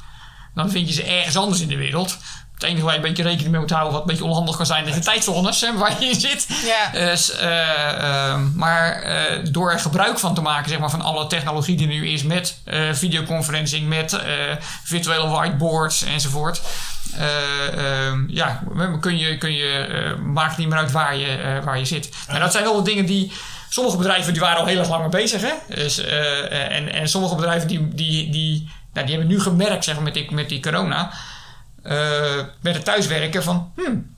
dan vind je ze ergens anders in de wereld. Het enige waar je een beetje rekening mee moet houden, wat een beetje onhandig kan zijn, is de tijdzones hè, waar je in zit.
Ja.
Dus, eh, ehm, maar eh, door er gebruik van te maken zeg maar, van alle technologie die er nu is, met eh, videoconferencing, met virtuele whiteboards enzovoort. ehm, ja, kun je, kun je, maakt niet meer uit waar je, waar je zit. En dat zijn wel de dingen die. Sommige bedrijven die waren al heel erg lang mee bezig. Hè? Dus, en, en sommige bedrijven die, die, die, nou, die hebben nu gemerkt zeg maar, met, die, met die corona. Eh, met het thuiswerken van. Hmm,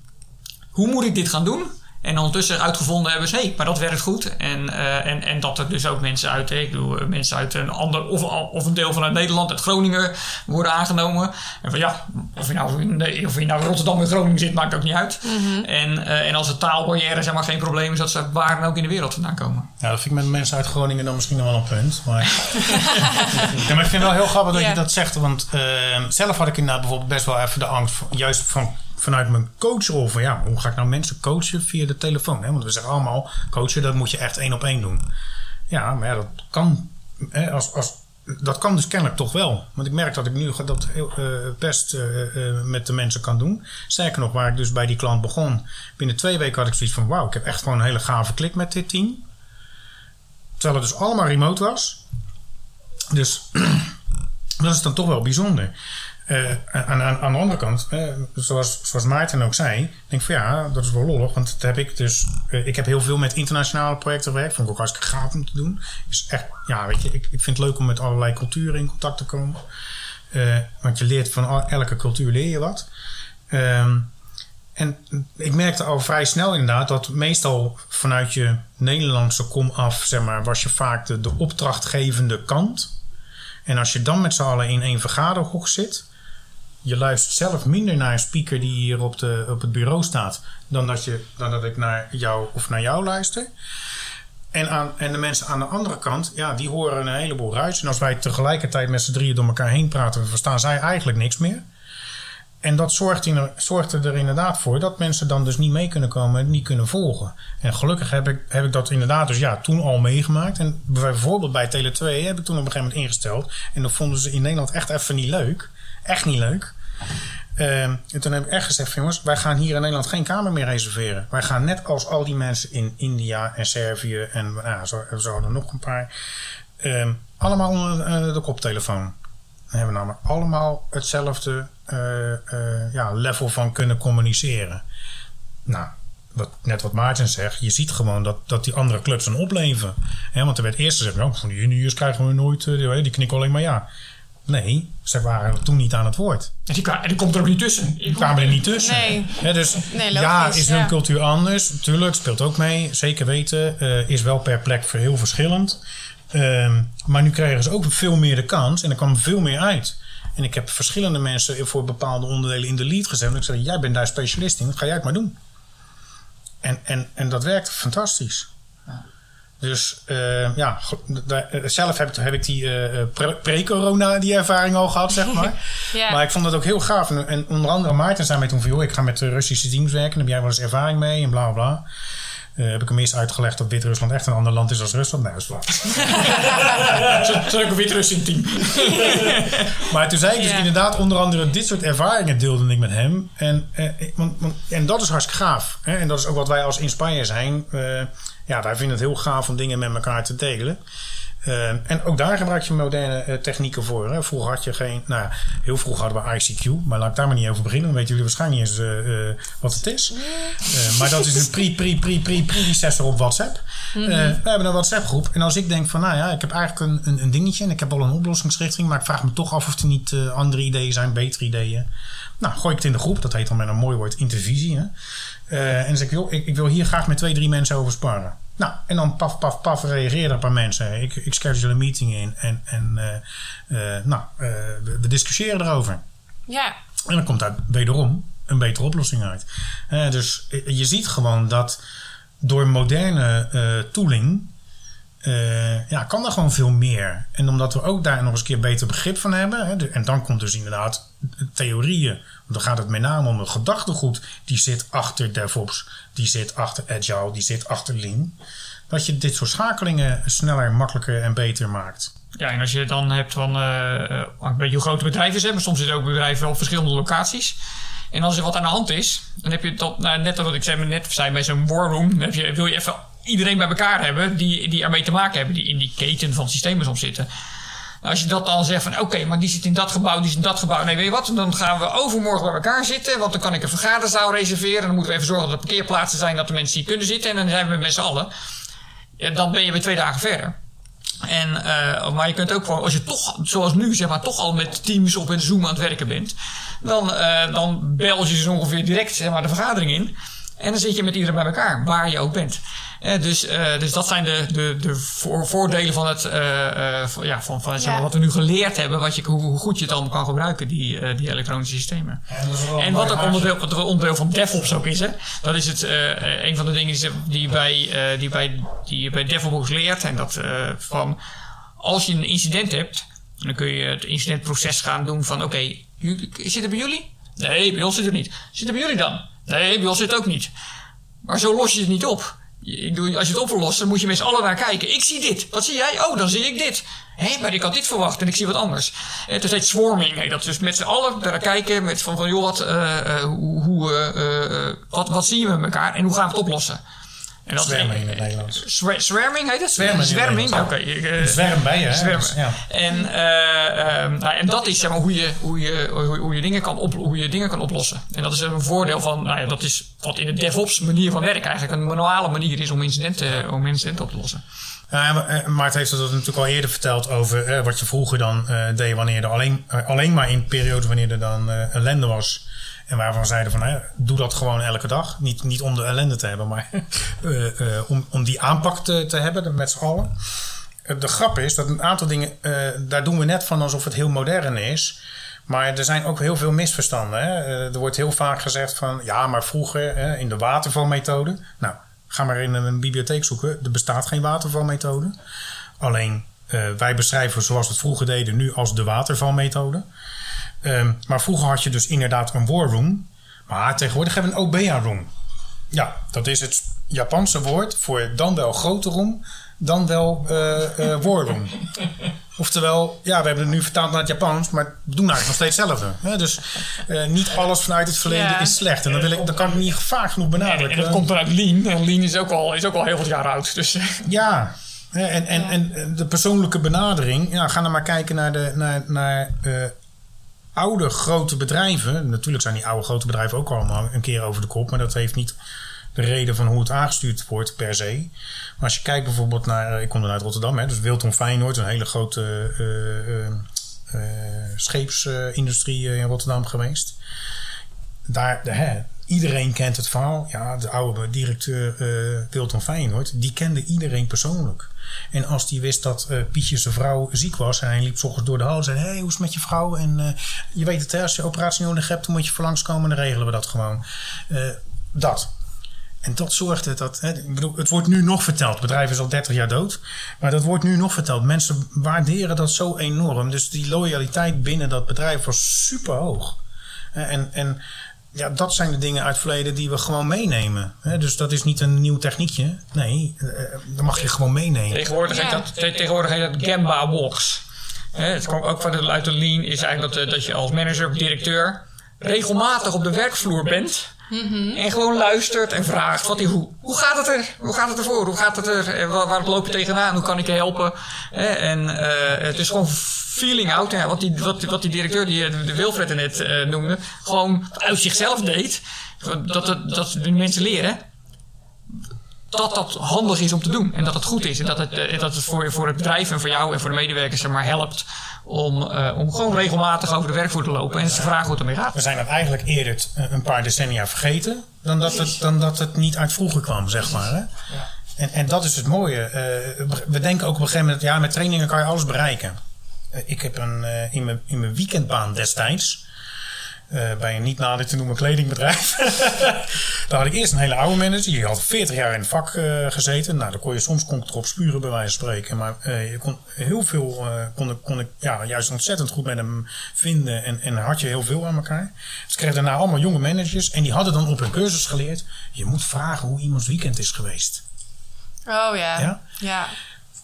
hoe moet ik dit gaan doen? En ondertussen uitgevonden hebben ze, hé, maar dat werkt goed. En, uh, en, en dat er dus ook mensen uit, ik bedoel, mensen uit een ander, of, of een deel vanuit Nederland, uit Groningen, worden aangenomen. En van ja, of je nou in, of je nou in Rotterdam in Groningen zit, maakt ook niet uit. en, uh, en als de taalbarrière zeg maar geen probleem is, dat ze waar dan ook in de wereld vandaan komen.
Ja, dat vind ik met mensen uit Groningen dan misschien nog wel een punt. Maar, ja, maar ik vind het wel heel grappig dat je dat zegt. Want uh, zelf had ik inderdaad bijvoorbeeld best wel even de angst, juist van vanuit mijn coachrol van ja, hoe ga ik nou mensen coachen via de telefoon? Hè? Want we zeggen allemaal, coachen, dat moet je echt één op één doen. Ja, maar dat kan, hè, als, als, dat kan dus kennelijk toch wel. Want ik merk dat ik nu dat uh, best uh, met de mensen kan doen. Sterker nog, waar ik dus bij die klant begon, binnen twee weken had ik zoiets van: wauw, ik heb echt gewoon een hele gave klik met dit team. Terwijl het dus allemaal remote was. Dus dat is dan toch wel bijzonder. Uh, aan, aan, aan, de andere kant, uh, zoals, Maarten ook zei, denk ik van ja, dat is wel lollig. Want dat heb ik dus. Uh, ik heb heel veel met internationale projecten gewerkt. Vond ik ook hartstikke gaaf om te doen. Is echt, ja, weet je, ik, ik vind het leuk om met allerlei culturen in contact te komen. want je leert van elke cultuur leer je wat. Ehm, en ik merkte al vrij snel inderdaad dat meestal vanuit je Nederlandse kom af, zeg maar, was je vaak de, de opdrachtgevende kant. En als je dan met z'n allen in één vergaderhoek zit, je luistert zelf minder naar een speaker die hier op, de, op het bureau staat, dan dat, je, dan dat ik naar jou of naar jou luister. En, aan, en de mensen aan de andere kant, ja, die horen een heleboel ruis. En als wij tegelijkertijd met z'n drieën door elkaar heen praten, verstaan zij eigenlijk niks meer. En dat zorgt, in, zorgt er inderdaad voor dat mensen dan dus niet mee kunnen komen en niet kunnen volgen. En gelukkig heb ik, heb ik dat inderdaad dus ja, toen al meegemaakt. En bijvoorbeeld bij Tele 2 heb ik toen op een gegeven moment ingesteld. En dat vonden ze in Nederland echt even niet leuk. Echt niet leuk. Um, en toen heb ik echt gezegd, jongens, wij gaan hier in Nederland geen kamer meer reserveren. Wij gaan net als al die mensen in India en Servië en nou, zo, zo er nog een paar. Um, allemaal onder uh, de koptelefoon. Dan hebben we namelijk allemaal hetzelfde uh, uh, ja, level van kunnen communiceren. Nou, wat, net wat Maarten zegt, je ziet gewoon dat, dat die andere clubs een opleven. Want er werd eerst gezegd, nou, van die juniors krijgen we nooit, uh, die knikken alleen maar ja. Nee, ze waren toen niet aan het woord.
En die, en die komt er ook niet tussen.
Die kwamen er niet tussen.
Nee.
Ja, dus
nee,
ja, is hun ja. cultuur anders? Tuurlijk, speelt ook mee. Zeker weten. Uh, is wel per plek heel verschillend. Uh, maar nu krijgen ze ook veel meer de kans. En er kwam veel meer uit. En ik heb verschillende mensen voor bepaalde onderdelen in de lead gezet. En ik zei, jij bent daar specialist in. Ga jij het maar doen. En, en, en dat werkt fantastisch. Dus uh, ja, zelf heb, heb ik die uh, pre-corona die ervaring al gehad, zeg maar. ja. Maar ik vond dat ook heel gaaf. En, en onder andere Maarten zei mij toen van... joh, ik ga met de Russische teams werken. Heb jij wel eens ervaring mee? En bla bla. Uh, heb ik hem eerst uitgelegd dat Wit-Rusland echt een ander land is als Rusland? Nee, dat is waar.
Zo'n een Wit-Russisch team.
maar toen zei ik dus inderdaad onder andere dit soort ervaringen deelde ik met hem. En, uh, want, want, en dat is hartstikke gaaf. Hè? En dat is ook wat wij als Inspire zijn. Uh, ja, wij vinden het heel gaaf om dingen met elkaar te delen. Uh, en ook daar gebruik je moderne uh, technieken voor. Hè. Vroeger had je geen... Nou ja, heel vroeg hadden we ICQ. Maar laat ik daar maar niet over beginnen. Dan weten jullie waarschijnlijk niet eens uh, wat het is. maar dat is een pre-pre-pre-pre-predecessor op WhatsApp. Mm-hmm. we hebben een WhatsApp groep. En als ik denk van... Nou ja, ik heb eigenlijk een, een, een dingetje. En ik heb al een oplossingsrichting. Maar ik vraag me toch af of er niet andere ideeën zijn. Betere ideeën. Nou, gooi ik het in de groep. Dat heet dan met een mooi woord intervisie. Hè. En dan zeg ik, joh, ik, ik wil hier graag met twee, drie mensen over sparren. Nou, en dan paf, paf, paf reageren een paar mensen. Ik, ik schedule een meeting in en, en uh, uh, nou, uh, we, we, discussiëren erover.
Ja.
En dan komt daar wederom een betere oplossing uit. dus je ziet gewoon dat door moderne tooling ja, kan er gewoon veel meer. En omdat we ook daar nog eens een keer beter begrip van hebben. Hè, en dan komt dus inderdaad theorieën. Want dan gaat het met name om een gedachtegoed. Die zit achter DevOps. Die zit achter Agile. Die zit achter Lean. Dat je dit soort schakelingen sneller, makkelijker en beter maakt.
Ja, en als je dan hebt van uh, een beetje hoe grote bedrijven zijn, maar soms zitten ook bedrijven op verschillende locaties. En als er wat aan de hand is, dan heb je dat, nou, net wat ik zei, net zei bij zo'n war room, dan wil je even iedereen bij elkaar hebben die, die ermee te maken hebben, die in die keten van systemen soms zitten. Als je dat dan zegt van oké, maar die zit in dat gebouw, die zit in dat gebouw. Nee, weet je wat? Dan gaan we overmorgen bij elkaar zitten. Want dan kan ik een vergaderzaal reserveren. Dan moeten we even zorgen dat er parkeerplaatsen zijn dat de mensen hier kunnen zitten. En dan zijn we met z'n allen. Ja, dan ben je weer twee dagen verder. En, uh, maar je kunt ook gewoon, als je toch, zoals nu, zeg maar, toch al met Teams op en Zoom aan het werken bent. Dan, uh, dan bel je ze ongeveer direct zeg maar, de vergadering in. En dan zit je met iedereen bij elkaar, waar je ook bent. Eh, dus, eh, dus dat zijn de, de, de voor, voordelen van, het, eh, eh, van- ja, van, van zeg maar,
Ja.
wat we nu geleerd hebben. Wat je, hoe, hoe goed je het allemaal kan gebruiken, die, eh, die elektronische systemen.
En,
wat ook onderdeel, wat ook onderdeel van DevOps ook is, hè, dat is het, eh, een van de dingen die, bij, eh, die, bij, die je bij DevOps leert. En dat eh, van als je een incident hebt, dan kun je het incidentproces gaan doen van: oké, jullie- zit het bij jullie? Nee, bij ons zit het niet. Zit het bij jullie dan? Nee, bij zit ook niet. Maar zo los je het niet op. Ik als je het op wil lossen, dan moet je met z'n allen naar kijken. Ik zie dit. Wat zie jij? Oh, dan zie ik dit. Hé, maar ik had dit verwacht en ik zie wat anders. Het is heet swarming. Dat dus met z'n allen naar kijken. Met van, van joh, wat, eh, eh, hoe, eh, eh, wat, wat zien we met elkaar en hoe gaan we het oplossen? En dat
Zwermen in het Nederlands.
Zwer- Zwerming heet het?
Zwermen in het
Zwerming? Oké.
Nederlands.
ik, eh,
Zwermbijen, hè?
Zwermen.
Dus, ja.
En, eh, ehm, nou, en dat is zeg maar, hoe, je, hoe, je, hoe, hoe je dingen kan op, hoe je dingen kan oplossen. En dat is een voordeel van, nou ja, dat is wat in de DevOps manier van werken eigenlijk een manuale manier is om incidenten, om incidenten op te lossen.
Ja, maar, eh, heeft dat natuurlijk al eerder verteld over eh, wat je vroeger dan eh, deed wanneer er alleen, eh, alleen maar in periodes wanneer er dan eh, ellende was. En waarvan zeiden van doe dat gewoon elke dag. Niet, niet om de ellende te hebben, maar eh, eh, om, om die aanpak te, te hebben met z'n allen. Eh, De grap is dat een aantal dingen, daar doen we net van alsof het heel modern is. Maar er zijn ook heel veel misverstanden. Hè? Er wordt heel vaak gezegd van ja, maar vroeger in de watervalmethode. Nou, ga maar in een bibliotheek zoeken. Er bestaat geen watervalmethode. Alleen wij beschrijven zoals we het vroeger deden nu als de watervalmethode. Ehm, maar vroeger had je dus inderdaad een war room. Maar tegenwoordig hebben we een OBEA room. Ja, dat is het Japanse woord voor dan wel grote room, dan wel eh eh war room. Oftewel, ja, we hebben het nu vertaald naar het Japans, maar we doen eigenlijk nog steeds hetzelfde. Hè? Dus eh, niet alles vanuit het verleden
Ja.
is slecht. En dat, wil ik, dat kan ik niet vaak genoeg
En,
benadrukken.
en dat komt eruit Lean. En Lean is ook al, is ook al heel veel jaar oud. Dus
Ja, hè, en, en, en de persoonlijke benadering. Ja, ga dan maar kijken naar, de, naar, naar eh, oude grote bedrijven. Natuurlijk zijn die oude grote bedrijven ook allemaal een keer over de kop. Maar dat heeft niet de reden van hoe het aangestuurd wordt per se. Maar als je kijkt bijvoorbeeld naar... eh, Ik kom dan uit Rotterdam, hè, dus Wilton Feyenoord. Een hele grote eh, eh, scheepsindustrie in Rotterdam geweest. Daar, hè, iedereen kent het verhaal. Ja, de oude directeur eh Wilton Feyenoord, die kende iedereen persoonlijk. En als die wist dat eh, Pietje zijn vrouw ziek was en hij liep 's ochtends door de hal en zei: hey, hoe is het met je vrouw? En eh, je weet het, hè, als je operatie nodig hebt, dan moet je voor langskomen en dan regelen we dat gewoon. Dat. En dat zorgde dat. Hè, ik bedoel, het wordt nu nog verteld. Het bedrijf is al 30 jaar dood. Maar dat wordt nu nog verteld. Mensen waarderen dat zo enorm. Dus die loyaliteit binnen dat bedrijf was super hoog. En, en ja, dat zijn de dingen uit het verleden die we gewoon meenemen. Hè, Dus dat is niet een nieuw techniekje. Nee, eh, dat mag je gewoon meenemen.
tegenwoordig,
Ja.
heet dat, te- tegenwoordig heet dat Gamba Walks. Hè, het komt ook van de, uit de Lean. Is eigenlijk dat, eh, dat je als manager of directeur regelmatig op de werkvloer bent. En gewoon luistert en vraagt: wat, hoe, hoe gaat het er? Hoe gaat het ervoor? Hoe gaat het er? Waar, waar loop je tegenaan? Hoe kan ik je helpen? Hè, en eh, het is gewoon feeling out. Ja, wat, die, wat, wat die directeur, die eh, de Wilfred er net eh, noemde, gewoon uit zichzelf deed. Dat, het, dat de mensen leren dat dat handig is om te doen. En dat het goed is. En dat het, eh, dat het voor, voor het bedrijf en voor jou en voor de medewerkers zeg maar, helpt om, eh, om gewoon regelmatig over de werkvloer te lopen en ze vragen hoe het ermee gaat.
We zijn dat eigenlijk eerder een paar decennia vergeten. Dan dat het, dan dat het niet uit vroeger kwam, zeg maar. Hè? En, en dat is het mooie. Eh, we denken ook op een gegeven moment, ja, met trainingen kan je alles bereiken. Eh, ik heb een, eh, in, mijn, in mijn weekendbaan destijds, eh, bij een niet nader te noemen kledingbedrijf. Daar had ik eerst een hele oude manager. Die had 40 jaar in het vak gezeten. Nou, dan kon je soms kon ik erop spuren, bij wijze van spreken. Maar je kon heel veel, kon, ik- kon ik ja, juist ontzettend goed met hem vinden. En, en had je heel veel aan elkaar. Dus ik kreeg daarna allemaal jonge managers. En die hadden dan op hun cursus geleerd. Je moet vragen hoe iemands weekend is geweest.
Oh ja.
Ja?
Ja.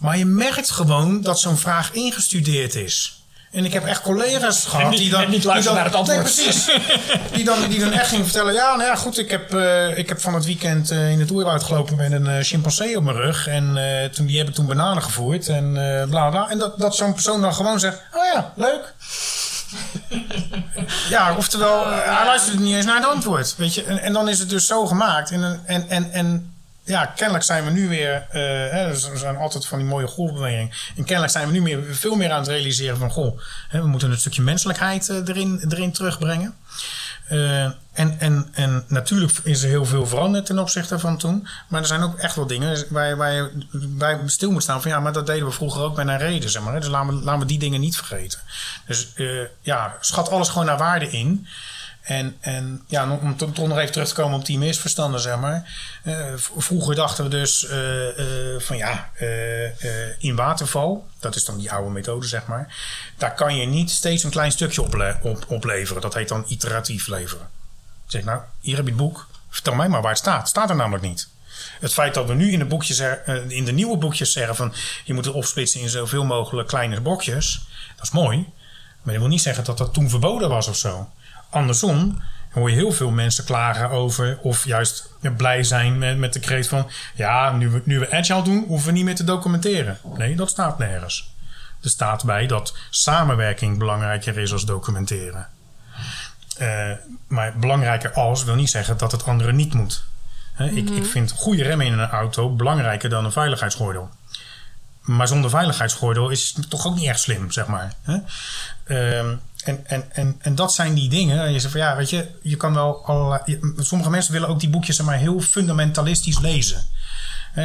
Maar je merkt gewoon dat zo'n vraag ingestudeerd is. En ik heb echt collega's gehad
niet-
die dan...
niet luisteren
die dan-
naar het antwoord.
Nee, precies. die, dan, die dan echt gingen vertellen... Ja, nou ja, goed, ik heb, eh, ik heb van het weekend eh, in het oerwoud gelopen met een eh, chimpansee op mijn rug. En toen, die heb ik toen bananen gevoerd en bla bla. En dat, dat zo'n persoon dan gewoon zegt... Oh ja, leuk. ja, oftewel, hij luistert niet eens naar het antwoord. Weet je? En, en dan is het dus zo gemaakt. En, en, en, en ja, kennelijk zijn we nu weer... eh, hè, zijn altijd van die mooie golfbewegingen. En kennelijk zijn we nu meer, veel meer aan het realiseren van... Goh, hè, we moeten een stukje menselijkheid eh, erin, erin terugbrengen. Uh, en, en, en natuurlijk is er heel veel veranderd ten opzichte van toen. Maar er zijn ook echt wel dingen waar je, waar stil moet staan van ja, maar dat deden we vroeger ook bij een reden, zeg maar. Dus laten we, laten we die dingen niet vergeten. Dus ja, schat alles gewoon naar waarde in. En, en ja, om toch nog even terug te komen op die misverstanden, zeg maar. Uh, vroeger dachten we dus uh, uh, van ja, in waterval, dat is dan die oude methode, zeg maar. Daar kan je niet steeds een klein stukje ople op, opleveren. Dat heet dan iteratief leveren. Zeg nou, hier heb je het boek. Vertel mij maar waar het staat. Het staat er namelijk niet. Het feit dat we nu in de, boekjes er, in de nieuwe boekjes zeggen van je moet het opsplitsen in zoveel mogelijk kleine blokjes, dat is mooi. Maar dat wil niet zeggen dat dat toen verboden was of zo. Andersom hoor je heel veel mensen klagen over, of juist blij zijn met, met de kreet van: ja, nu we, nu we agile doen, hoeven we niet meer te documenteren. Nee, dat staat nergens. Er staat bij dat samenwerking belangrijker is als documenteren. Uh, maar belangrijker als wil niet zeggen dat het andere niet moet. He, ik, ik vind goede remmen in een auto belangrijker dan een veiligheidsgordel. Maar zonder veiligheidsgordel is het toch ook niet echt slim, zeg maar. Uh, en, en, en, en dat zijn die dingen. En je zegt van ja, weet je, je kan wel. Sommige mensen willen ook die boekjes maar heel fundamentalistisch lezen.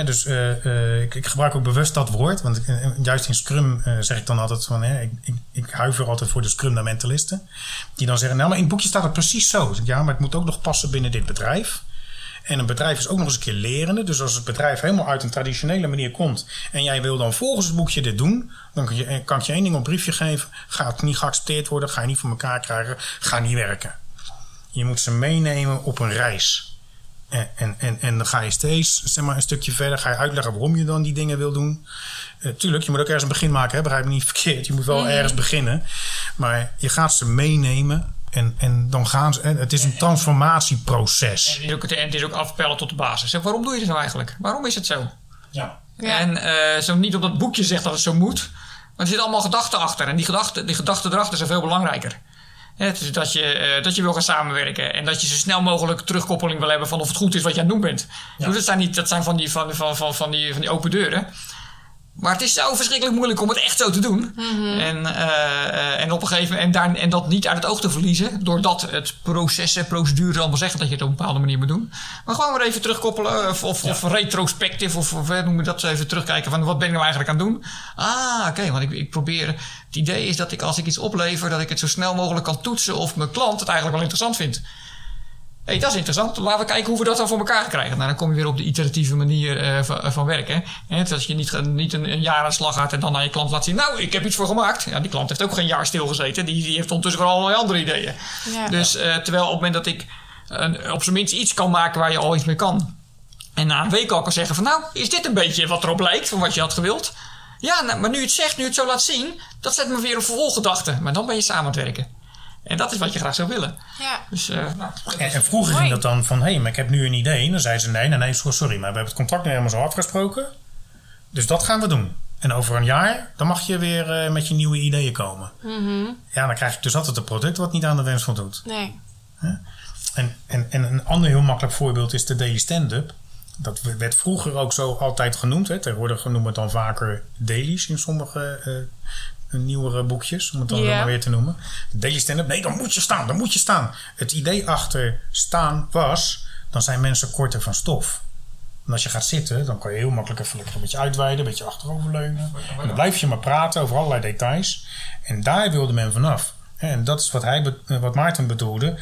dus uh, uh, ik, ik, gebruik ook bewust dat woord. Want eh, juist in Scrum zeg ik dan altijd van... Ik, ik, huiver altijd voor de Scrum-mentalisten. Die dan zeggen, nou maar in het boekje staat het precies zo. Ja, maar het moet ook nog passen binnen dit bedrijf. En een bedrijf is ook nog eens een keer lerende. Dus als het bedrijf helemaal uit een traditionele manier komt. en jij wil dan volgens het boekje dit doen. dan kan, je, kan ik je één ding op briefje geven. Gaat niet geaccepteerd worden. Ga je niet voor elkaar krijgen. Ga niet werken. Je moet ze meenemen op een reis. En, en, en, en dan ga je steeds zeg maar, een stukje verder. Ga je uitleggen waarom je dan die dingen wil doen. Uh, tuurlijk, je moet ook ergens een begin maken. Hè? Begrijp me niet verkeerd. Je moet wel ergens beginnen. Maar je gaat ze meenemen en, en dan gaan ze. Het is een transformatieproces.
En het is ook, het is ook afpellen tot de basis. waarom doe je dit nou eigenlijk? Waarom is het zo?
Ja.
En uh, zo niet op dat boekje zegt dat het zo moet. Maar er zitten allemaal gedachten achter. En die gedachten, die gedachten erachter zijn veel belangrijker. Het is dat je, uh, dat je wil gaan samenwerken. En dat je zo snel mogelijk terugkoppeling wil hebben van of het goed is wat je aan het doen bent. Ja. Dus dat zijn, niet, dat zijn van, die, van, van, van, van, die, van die open deuren. Maar het is zo verschrikkelijk moeilijk om het echt zo te doen.
Mhm.
en, uh, en op een gegeven moment, en, daar, en dat niet uit het oog te verliezen. Doordat het proces en procedure allemaal zeggen dat je het op een bepaalde manier moet doen. Maar gewoon weer even terugkoppelen. Of, of, ja. of retrospectief. Of, of noem je dat even terugkijken van wat ben ik nou eigenlijk aan het doen. Ah, oké. Okay, want ik, ik probeer. Het idee is dat ik als ik iets oplever, dat ik het zo snel mogelijk kan toetsen. Of mijn klant het eigenlijk wel interessant vindt hey, dat is interessant. Laten we kijken hoe we dat dan voor elkaar krijgen. Nou, dan kom je weer op de iteratieve manier uh, van, van, werken. Hè? Dat je niet, niet een, een, jaar aan de slag gaat en dan naar je klant laat zien... nou, ik heb iets voor gemaakt. Ja, die klant heeft ook geen jaar stilgezeten. Die, die heeft ondertussen wel allerlei andere ideeën. Ja. Dus uh, terwijl op het moment dat ik uh, op zijn minst iets kan maken waar je al iets mee kan... en na een week al kan zeggen van... nou, is dit een beetje wat erop lijkt van wat je had gewild? Ja, nou, maar nu het zegt, nu het zo laat zien... dat zet me weer op vervolggedachte. Maar dan ben je samen aan het werken. En dat is wat je graag zou willen.
Ja.
Dus, uh, nou,
en, en, vroeger ging dat dan van, hé, hey, maar ik heb nu een idee. En dan zei ze, nee, nee, nee, sorry, maar we hebben het contract nu helemaal zo afgesproken. Dus dat gaan we doen. En over een jaar, dan mag je weer uh, met je nieuwe ideeën komen.
Mm -hmm.
Ja, dan krijg je dus altijd een product wat niet aan de wens voldoet.
Nee.
Huh? En, en, en een ander heel makkelijk voorbeeld is de daily stand-up. Dat werd vroeger ook zo altijd genoemd. Hè. Tegenwoordig noemen we het dan vaker dailies in sommige uh, nieuwere boekjes, om het dan yeah. maar weer te noemen. Daily stand-up, nee, dan moet je staan, dan moet je staan. Het idee achter staan was, dan zijn mensen korter van stof. En als je gaat zitten, dan kan je heel makkelijk even lekker een beetje uitweiden, een beetje achteroverleunen. En dan blijf je maar praten over allerlei details. En daar wilde men vanaf. En dat is wat, hij, wat Maarten bedoelde.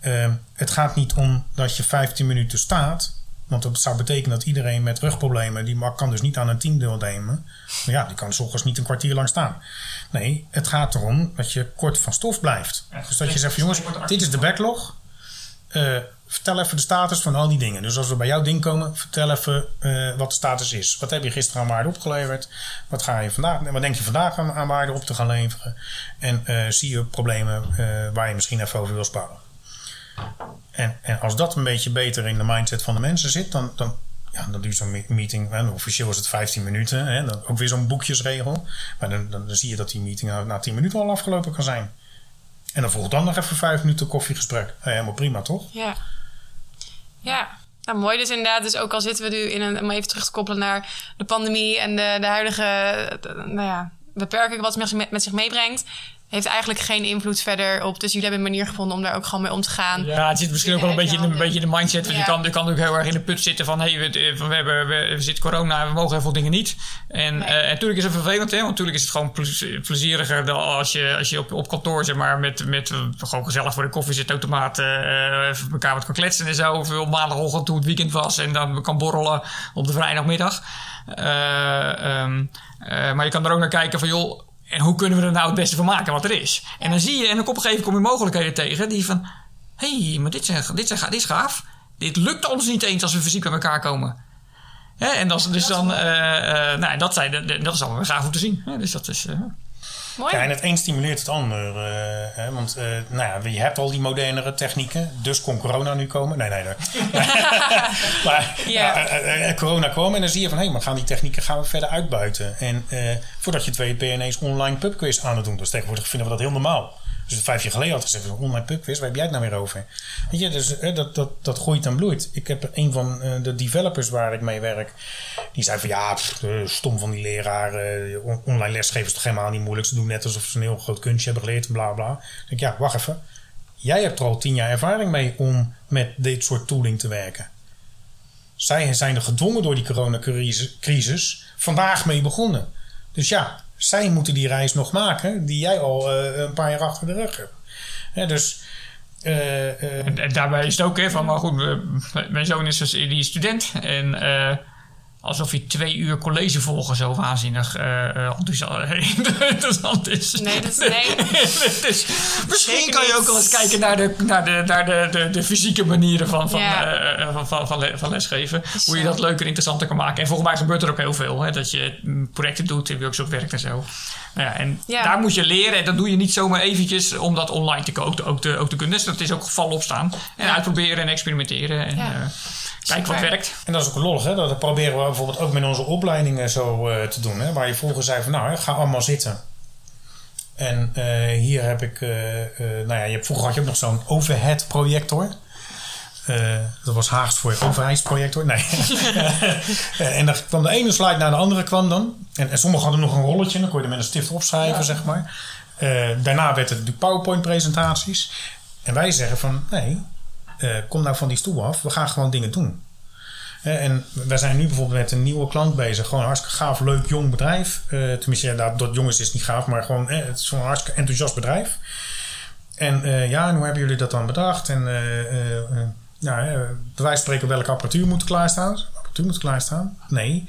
Uh, het gaat niet om dat je 15 minuten staat. Want dat zou betekenen dat iedereen met rugproblemen, die kan dus niet aan een team deelnemen. Maar ja, die kan s'ochtends niet een kwartier lang staan. Nee, het gaat erom dat je kort van stof blijft. Ja, dus dat je zegt jongens, dit is de backlog. Uh, vertel even de status van al die dingen. Dus als we bij jouw ding komen, vertel even uh, wat de status is. Wat heb je gisteren aan waarde opgeleverd? Wat, ga je vandaag, wat denk je vandaag aan, aan waarde op te gaan leveren? En uh, zie je problemen waar je misschien even over wil sparren? En, en als dat een beetje beter in de mindset van de mensen zit, dan, dan, ja, dan duurt zo'n meeting, hè, officieel is het 15 minuten, hè, dan ook weer zo'n boekjesregel. Maar dan, dan, zie je dat die meeting na, na 10 minuten al afgelopen kan zijn. En dan volgt dan nog even 5 minuten koffiegesprek. helemaal prima, toch?
Ja. Ja. Nou, mooi dus inderdaad. Dus ook al zitten we nu in een... om even terug te koppelen naar de pandemie... en de, de huidige de, nou ja, beperking wat het met zich meebrengt heeft eigenlijk geen invloed verder op. Dus jullie hebben een manier gevonden om daar ook gewoon mee om te gaan.
Ja, het zit misschien ook wel een beetje, in de, een beetje de mindset. Want
Ja.
je, kan, je kan natuurlijk heel erg in de put zitten van... hé, hey, we, we, hebben, we, we zitten corona, we mogen heel veel dingen niet. En,
Nee.
eh, en natuurlijk is het vervelend, hè. Want natuurlijk is het gewoon plezi- plezieriger... dan als je, als je op, op kantoor, zeg maar, met, met eh, gewoon gezellig voor de koffiezetautomaat... eh even elkaar wat kan kletsen en zo. Of op maandagochtend toen het weekend was... en dan kan borrelen op de vrijdagmiddag. Eh, ehm, eh, maar je kan er ook naar kijken van... joh, en hoe kunnen we er nou het beste van maken wat er is? En dan zie je, en dan op een gegeven moment kom je mogelijkheden tegen die van... hé, hey, maar dit, zijn, dit, zijn, dit is gaaf. Dit lukt ons niet eens als we fysiek bij elkaar komen. Hè, en dat, is- dus dan, eh, eh, nou, dat, zijn, dat is allemaal gaaf om te zien. Hè, dus dat is... eh,
Mooi.
Ja, en het een stimuleert het ander. eh, hè, want eh, nou ja, je hebt al die modernere technieken. Dus kon corona nu komen. Nee, nee, nee. maar
Ja.
eh, corona kwam en dan zie je van... hé, maar gaan die technieken gaan we verder uitbuiten. En voordat je het weet ben je ineens online pubquiz aan het doen. Dus tegenwoordig vinden we dat heel normaal. Dus vijf jaar geleden had gezegd, een online pubquiz, waar heb jij het nou weer over? Weet je, dus dat, dat, dat groeit en bloeit. Ik heb een van eh, de developers waar ik mee werk, die zei van ja, eh, stom van die leraar, eh, on- online lesgeven is toch helemaal niet moeilijk. Ze doen net alsof ze een heel groot kunstje hebben geleerd, bla bla. Ik denk, ja, wacht even. Jij hebt er al tien jaar ervaring mee om met dit soort tooling te werken. Zij zijn er gedwongen door die coronacrisis vandaag mee begonnen. Dus ja, zij moeten die reis nog maken die jij al eh, een paar jaar achter de rug hebt. Dus eh, eh,
En, daarbij is het ook, hè, van, maar goed, mijn zoon is dus die student. En eh, alsof hij twee uur college volgen zo waanzinnig enthousiast, interessant is.
Nee, dat is- nee.
dus misschien
Zeker
kan je ook wel eens kijken naar de, naar de, naar de, de, de fysieke manieren van, van,
Ja.
eh, van, van, van, le- van lesgeven.
Is
Hoe je dat leuker en interessanter kan maken. En volgens mij gebeurt er ook heel veel. Hè, dat je mm, projecten doet, in workshop werkt en zo. Nou ja, en
Ja.
daar moet je leren. En dat doe je niet zomaar eventjes om dat online te, ook, ook, te, ook te kunnen. Dus dat is ook gevallen opstaan. En
Ja.
uitproberen en experimenteren. En. Kijken wat werkt.
En dat is ook lollig, hè? Dat proberen we bijvoorbeeld ook met onze opleidingen zo eh, te doen. Hè? Waar je vroeger zei van, nou, hè, ga allemaal zitten. En eh, hier heb ik, eh, eh, nou ja, je hebt, vroeger had je ook nog zo'n overhead projector. Eh, dat was Haags voor overheidsprojector. Nee. En dan kwam de ene slide naar de andere kwam dan. En, en sommigen hadden nog een rolletje. Dan kon je er met een stift opschrijven, zeg maar. Eh, daarna werd het natuurlijk PowerPoint presentaties. En wij zeggen van, nee, eh, kom nou van die stoel af. We gaan gewoon dingen doen. En wij zijn nu bijvoorbeeld met een nieuwe klant bezig. Gewoon een hartstikke gaaf, leuk, jong bedrijf. Eh, tenminste, ja, dat, dat jongens is niet gaaf, maar gewoon, eh, het is gewoon een hartstikke enthousiast bedrijf. En eh, ja, en hoe hebben jullie dat dan bedacht? En nou, van spreken welke apparatuur moet klaarstaan? Apparatuur moet klaarstaan? Nee.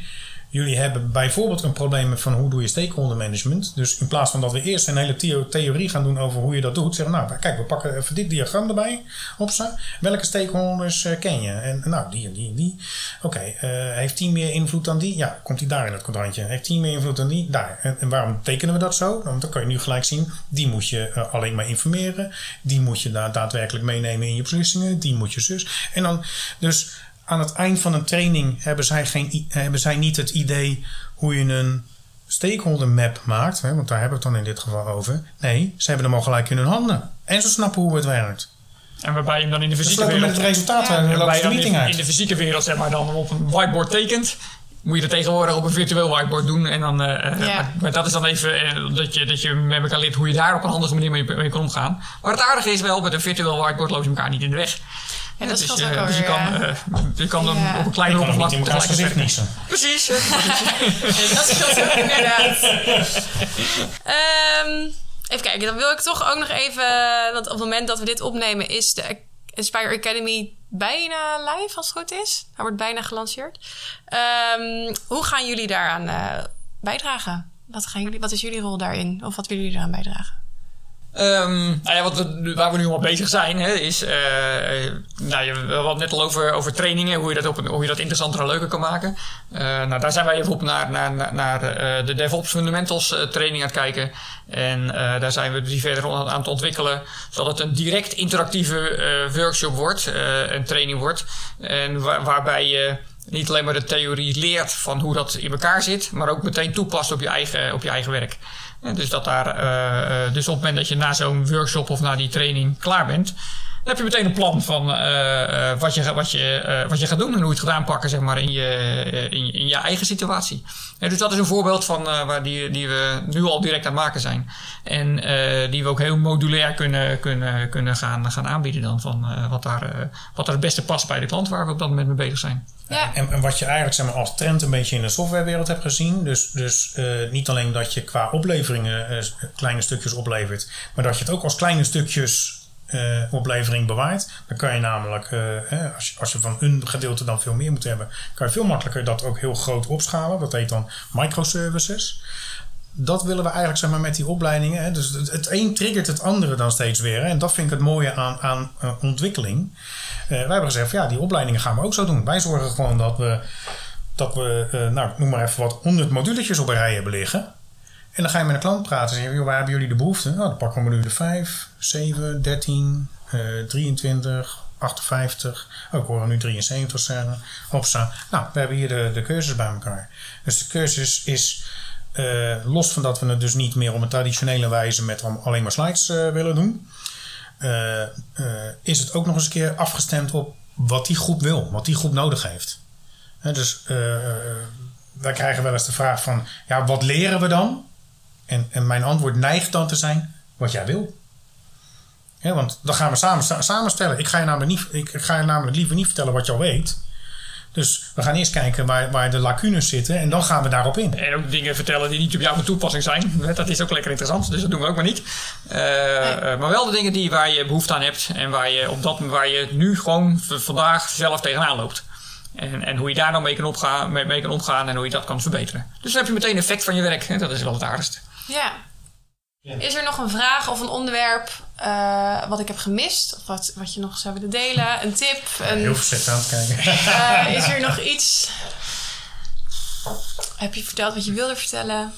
Jullie hebben bijvoorbeeld een probleem van hoe doe je stakeholder management. Dus in plaats van dat we eerst een hele theo- theorie gaan doen over hoe je dat doet, zeggen we, nou kijk, we pakken even dit diagram erbij op ze. Welke stakeholders eh, ken je? En nou, die en die en die. Oké, eh, heeft die meer invloed dan die? Ja, komt die daar in het kwadrantje. Heeft die meer invloed dan die? Daar. En, waarom tekenen we dat zo? Want dan kan je nu gelijk zien, die moet je eh, alleen maar informeren. Die moet je da- daadwerkelijk meenemen in je beslissingen. Die moet je zus. En dan, dus aan het eind van een training hebben zij, geen, hebben zij niet het idee hoe je een stakeholder map maakt. Hè, want daar hebben we het dan in dit geval over. Nee, ze hebben hem al gelijk in hun handen. En ze snappen hoe het werkt.
En waarbij je hem dan in de
Dus
fysieke
lopen met
wereld...
het resultaat
Ja.
en
waarbij je dan in,
uit.
in de fysieke wereld zeg maar dan op een whiteboard tekent. Moet je dat tegenwoordig op een virtueel whiteboard doen. En dan, eh, eh,
Ja.
maar, maar dat is dan even eh, dat, je, dat je met elkaar leert hoe je daar op een handige manier mee, mee kan omgaan. Maar het aardige is wel, met een virtueel whiteboard loop je elkaar niet in de weg.
Ja, dat
dus,
scheelt
eh,
ook
dus je kan, eh, je kan dan
Ja.
op een
Ik
kleiner
kan nog
oppervlak
niet in elkaars gezicht
tegelijkertijd-. Precies.
Dat scheelt ook inderdaad. Ehm, even kijken, dan wil ik toch ook nog even... Want op het moment dat we dit opnemen is de Inspire Academy bijna live, als het goed is. Hij wordt bijna gelanceerd. Ehm, hoe gaan jullie daaraan eh, bijdragen? Wat, gaan jullie, wat is jullie rol daarin? Of wat willen jullie eraan bijdragen?
Nou ja, wat we, waar we nu al bezig zijn, hè, is. eh, nou, je, we net al over, over trainingen, hoe je, dat op hoe je dat interessanter en leuker kan maken. Eh, nou, daar zijn wij even op naar, naar, naar, eh, de DevOps Fundamentals training aan het kijken. En daar zijn we die verder aan het ontwikkelen, zodat het een direct interactieve workshop wordt, een training wordt. En waar- waarbij je niet alleen maar de theorie leert van hoe dat in elkaar zit, maar ook meteen toepast op je eigen, op je eigen werk. Dus, dat daar, eh, eh, dus op het moment dat je na zo'n workshop of na die training klaar bent, Dan heb je meteen een plan van uh, wat, je, wat, je, uh, wat je gaat doen en hoe je het gaat aanpakken zeg maar, in, je, in, in je eigen situatie. dus dat is een voorbeeld van waar die, die we nu al direct aan het maken zijn. En die we ook heel modulair kunnen, kunnen, kunnen gaan, gaan aanbieden dan van wat, daar, wat er het beste past bij de klant waar we op dat moment mee bezig zijn.
Ja. En, en, wat je eigenlijk zeg maar, als trend een beetje in de softwarewereld hebt gezien. Dus, dus uh, niet alleen dat je qua opleveringen uh, kleine stukjes oplevert. Maar dat je het ook als kleine stukjes uh, oplevering bewaart. Dan kan je namelijk, hè, als, je, als je van een gedeelte dan veel meer moet hebben. Kan je veel makkelijker dat ook heel groot opschalen. Dat heet dan microservices. Dat willen we eigenlijk zeg maar, met die opleidingen. Hè. Dus het, een triggert het andere dan steeds weer. En dat vind ik het mooie aan, aan ontwikkeling. Uh, wij hebben gezegd, ja, die opleidingen gaan we ook zo doen. Wij zorgen gewoon dat we, dat we nou, noem maar even wat, 100 moduletjes op een rij hebben liggen. En dan ga je met een klant praten en zeggen, waar hebben jullie de behoefte? Nou, dan pakken we module 5, 7, 13, uh, 23, 58. Oh, ik hoor nu 73 zeggen. Hopsa. Nou, we hebben hier de, de cursus bij elkaar. Dus de cursus is, uh, los van dat we het dus niet meer op een traditionele wijze met alleen maar slides uh, willen doen. Uh, is het ook nog eens een keer afgestemd op wat die groep wil, wat die groep nodig heeft. dus wij krijgen wel eens de vraag van, ja, wat leren we dan? En, en mijn antwoord neigt dan te zijn, wat jij wil. want dan gaan we samen, samenstellen. Ik ga, je namelijk niet, ik ga je namelijk liever niet vertellen wat je al weet. Dus we gaan eerst kijken waar, waar de lacunes zitten en dan gaan we daarop in.
En ook dingen vertellen die niet op jouw toepassing zijn. Dat is ook lekker interessant, dus dat doen we ook maar niet. Uh, Maar wel de dingen die, waar je behoefte aan hebt en waar je, op dat, waar je nu gewoon vandaag zelf tegenaan loopt. En, en hoe je daar dan mee kan, opgaan, mee, mee kan omgaan en hoe je dat kan verbeteren. Dus dan heb je meteen effect van je werk. Hè? Dat is wel het aardigste.
Ja, is er nog een vraag of een onderwerp uh, wat ik heb gemist? Of wat, wat je nog zou willen delen? Een tip? Een,
Heel verzet aan het kijken.
Uh, is er nog iets? Heb je verteld wat je wilde vertellen?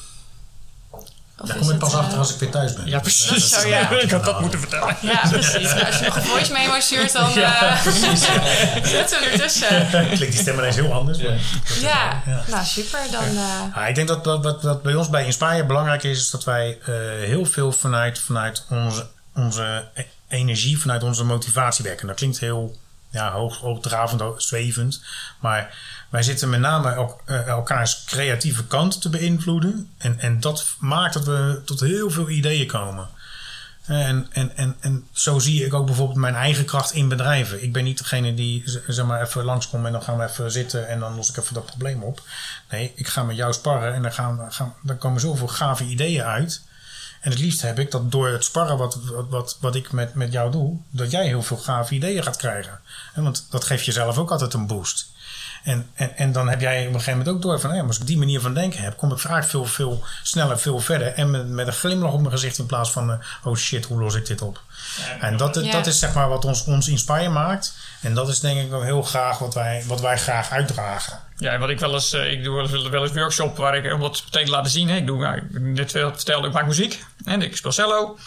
Of Daar kom ik pas achter als ik weer thuis ben.
Ja, precies. Zo, ja. ik had dat moeten vertellen.
Ja, precies. Nou, als je nog een voice memo stuurt, dan ja, uh, zetten we ertussen.
Klinkt die stem ineens heel anders.
Ja, ja. ja. nou super. Dan,
uh... ik denk dat wat bij ons bij Inspire belangrijk is, is dat wij uh, heel veel vanuit, vanuit onze, onze energie, vanuit onze motivatie werken. Dat klinkt heel ja, hoog, hoogdravend, zwevend. Maar wij zitten met name ook, uh, elkaars creatieve kant te beïnvloeden. En, en dat maakt dat we tot heel veel ideeën komen. En, en, en, en zo zie ik ook bijvoorbeeld mijn eigen kracht in bedrijven. Ik ben niet degene die zeg maar even langskomt en dan gaan we even zitten en dan los ik even dat probleem op. Nee, ik ga met jou sparren en dan, gaan, gaan, dan komen zoveel gave ideeën uit. En het liefst heb ik dat door het sparren wat, wat, wat, wat ik met, met jou doe, dat jij heel veel gave ideeën gaat krijgen. Want dat geeft jezelf ook altijd een boost. En, en, en dan heb jij op een gegeven moment ook door van, als ik die manier van denken heb, kom ik vaak veel, veel sneller, veel verder. En met, met een glimlach op mijn gezicht in plaats van, uh, oh shit, hoe los ik dit op? en dat, dat is zeg maar wat ons, ons inspire maakt. En dat is denk ik ook heel graag wat wij, wat wij graag uitdragen.
Ja, wat ik wel eens, uh, ik doe wel eens, wel eens workshop waar ik, om dat meteen te laten zien. Hè. Ik doe, nou, net vertelde, ik maak muziek en ik speel cello.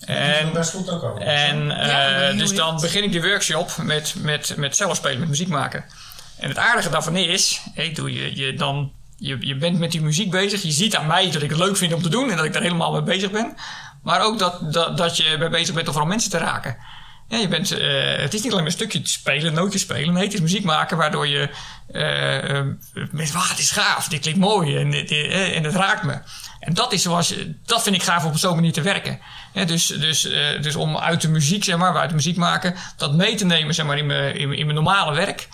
En, best goed ook over.
En uh, ja, dus dan begin ik de workshop met, met, met cello spelen, met muziek maken. En het aardige daarvan is, hey, doe je, je, dan, je, je bent met die muziek bezig. Je ziet aan mij dat ik het leuk vind om te doen en dat ik daar helemaal mee bezig ben. Maar ook dat, dat, dat je mee bezig bent om vooral mensen te raken. Ja, je bent, uh, het is niet alleen een stukje spelen, nootjes spelen. Nee, het is muziek maken waardoor je uh, met, wauw, het is gaaf, dit klinkt mooi en, en het raakt me. En dat is zoals, dat vind ik gaaf om op zo'n manier te werken. dus, dus, dus om uit de muziek, zeg maar, uit de muziek maken, dat mee te nemen, zeg maar, in mijn normale werk.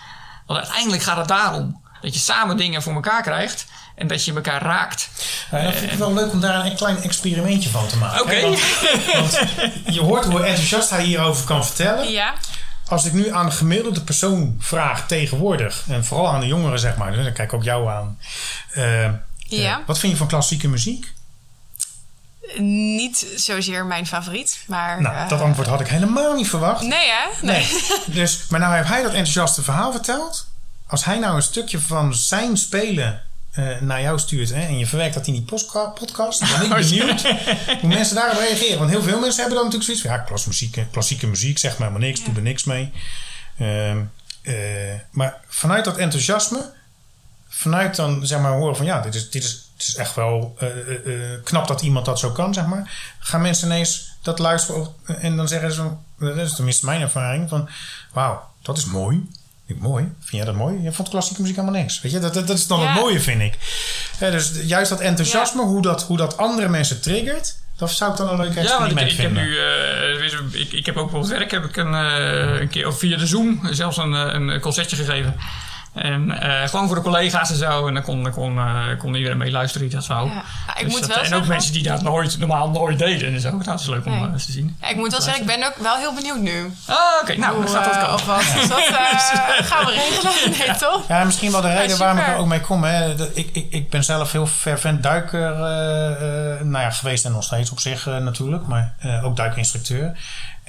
Want uiteindelijk gaat het daarom. Dat je samen dingen voor elkaar krijgt en dat je elkaar raakt.
Ja, dat vind ik wel leuk om daar een klein experimentje van te maken.
Oké.
Want, want, je hoort hoe enthousiast hij hierover kan vertellen.
Ja.
Als ik nu aan de gemiddelde persoon vraag tegenwoordig, en vooral aan de jongeren zeg maar, dus dan kijk ik ook jou aan. Uh, ja. Uh, wat vind je van klassieke muziek?
Niet zozeer mijn favoriet, maar...
Nou, dat antwoord had ik helemaal niet verwacht.
Nee, hè?
Nee. nee. dus, maar nou heeft hij dat enthousiaste verhaal verteld. Als hij nou een stukje van zijn spelen uh, naar jou stuurt hè, en je verwerkt dat in die podcast, dan ben ik benieuwd hoe mensen daarop reageren. Want heel veel mensen hebben dan natuurlijk zoiets van... Ja, klassieke, klassieke muziek, zeg maar maar niks, ja. doe er niks mee. Uh, uh, maar vanuit dat enthousiasme, vanuit dan zeg maar horen van... Ja, dit is, dit is het is echt wel uh, uh, knap dat iemand dat zo kan, zeg maar. Gaan mensen ineens dat luisteren op- en dan zeggen ze, dat is tenminste mijn ervaring, van wauw, dat is mooi. Ik, mooi, vind jij dat mooi? Je vond klassieke muziek helemaal niks. Weet je, dat, dat, dat is dan
Ja.
het mooie, vind ik. Hè, dus juist dat enthousiasme, hoe, dat, hoe dat andere mensen triggert, dat zou ik dan een leuk
Ja, want
experiment
ik, ik heb nu, eh, ik, ik heb ook bijvoorbeeld werk, heb ik een, eh, een keer of via de Zoom zelfs een, eh, een concertje gegeven. En eh, gewoon voor de collega's en zo. En dan kon, dan kon, eh, kon iedereen meeluisteren die dat.
Ja. Ja, ik
Dus
moet
dat-
wel
en ook mensen die dat nooit, normaal nooit deden en zo. Dat is leuk om
Nee.
eh, eens te zien.
Ja, ik moet wel zeggen, ik ben ook wel heel benieuwd nu.
Ah, oké. nou,
Hoe,
dan gaat dat komen.
of wat. Dus dat eh, gaan we regelen. Nee, toch?
Ja, misschien wel de reden waarom ik er ook mee kom. Hè. Dat- Ik, ik, ik ben zelf heel fervent duiker eh, eh, nou ja, geweest en nog steeds op zich eh, natuurlijk. Maar eh, ook duikinstructeur.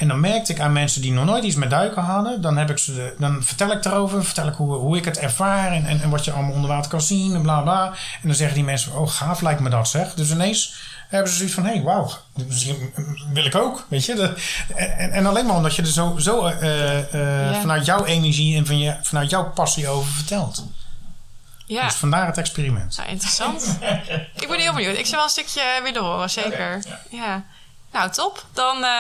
En dan merkte ik aan mensen die nog nooit iets met duiken hadden. Dan, heb ik ze de- dan vertel ik erover. Vertel ik hoe, hoe ik het ervaar. En, en, en wat je allemaal onder water kan zien. En bla bla. En dan zeggen die mensen: Oh, gaaf lijkt me dat zeg. Dus ineens hebben ze zoiets van: Hé, hey, wauw. Misschien wil ik ook. Weet je. De- en, en alleen maar omdat je er zo, zo eh, eh,
Ja.
vanuit jouw energie en van je, vanuit jouw passie over vertelt.
Ja,
Dus vandaar het experiment.
nou, interessant. ik ben heel benieuwd. Ik zou wel een stukje willen horen, zeker. Ja. Nou, top. Dan eh,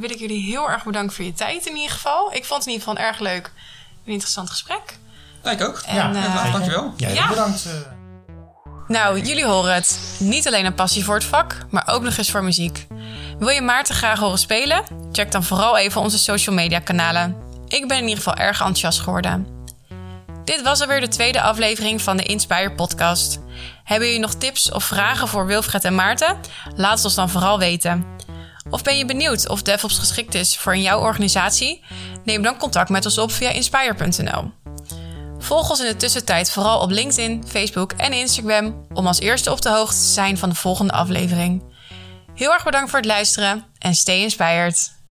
wil ik jullie heel erg bedanken voor je tijd in ieder geval. Ik vond het in ieder geval een erg leuk en interessant gesprek.
Ja, ik ook.
En,
Ja,
eh,
dankjewel.
Ja,
Ja.
bedankt. eh.
Nou, jullie horen het. Niet alleen een passie voor het vak, maar ook nog eens voor muziek. Wil je Maarten graag horen spelen? Check dan vooral even onze social media kanalen. Ik ben in ieder geval erg enthousiast geworden. Dit was alweer de tweede aflevering van de Inspire podcast. Hebben jullie nog tips of vragen voor Wilfred en Maarten? Laat het ons dan vooral weten. Of ben je benieuwd of DevOps geschikt is voor in jouw organisatie? Neem dan contact met ons op via inspire.nl. Volg ons in de tussentijd vooral op LinkedIn, Facebook en Instagram om als eerste op de hoogte te zijn van de volgende aflevering. Heel erg bedankt voor het luisteren en stay inspired.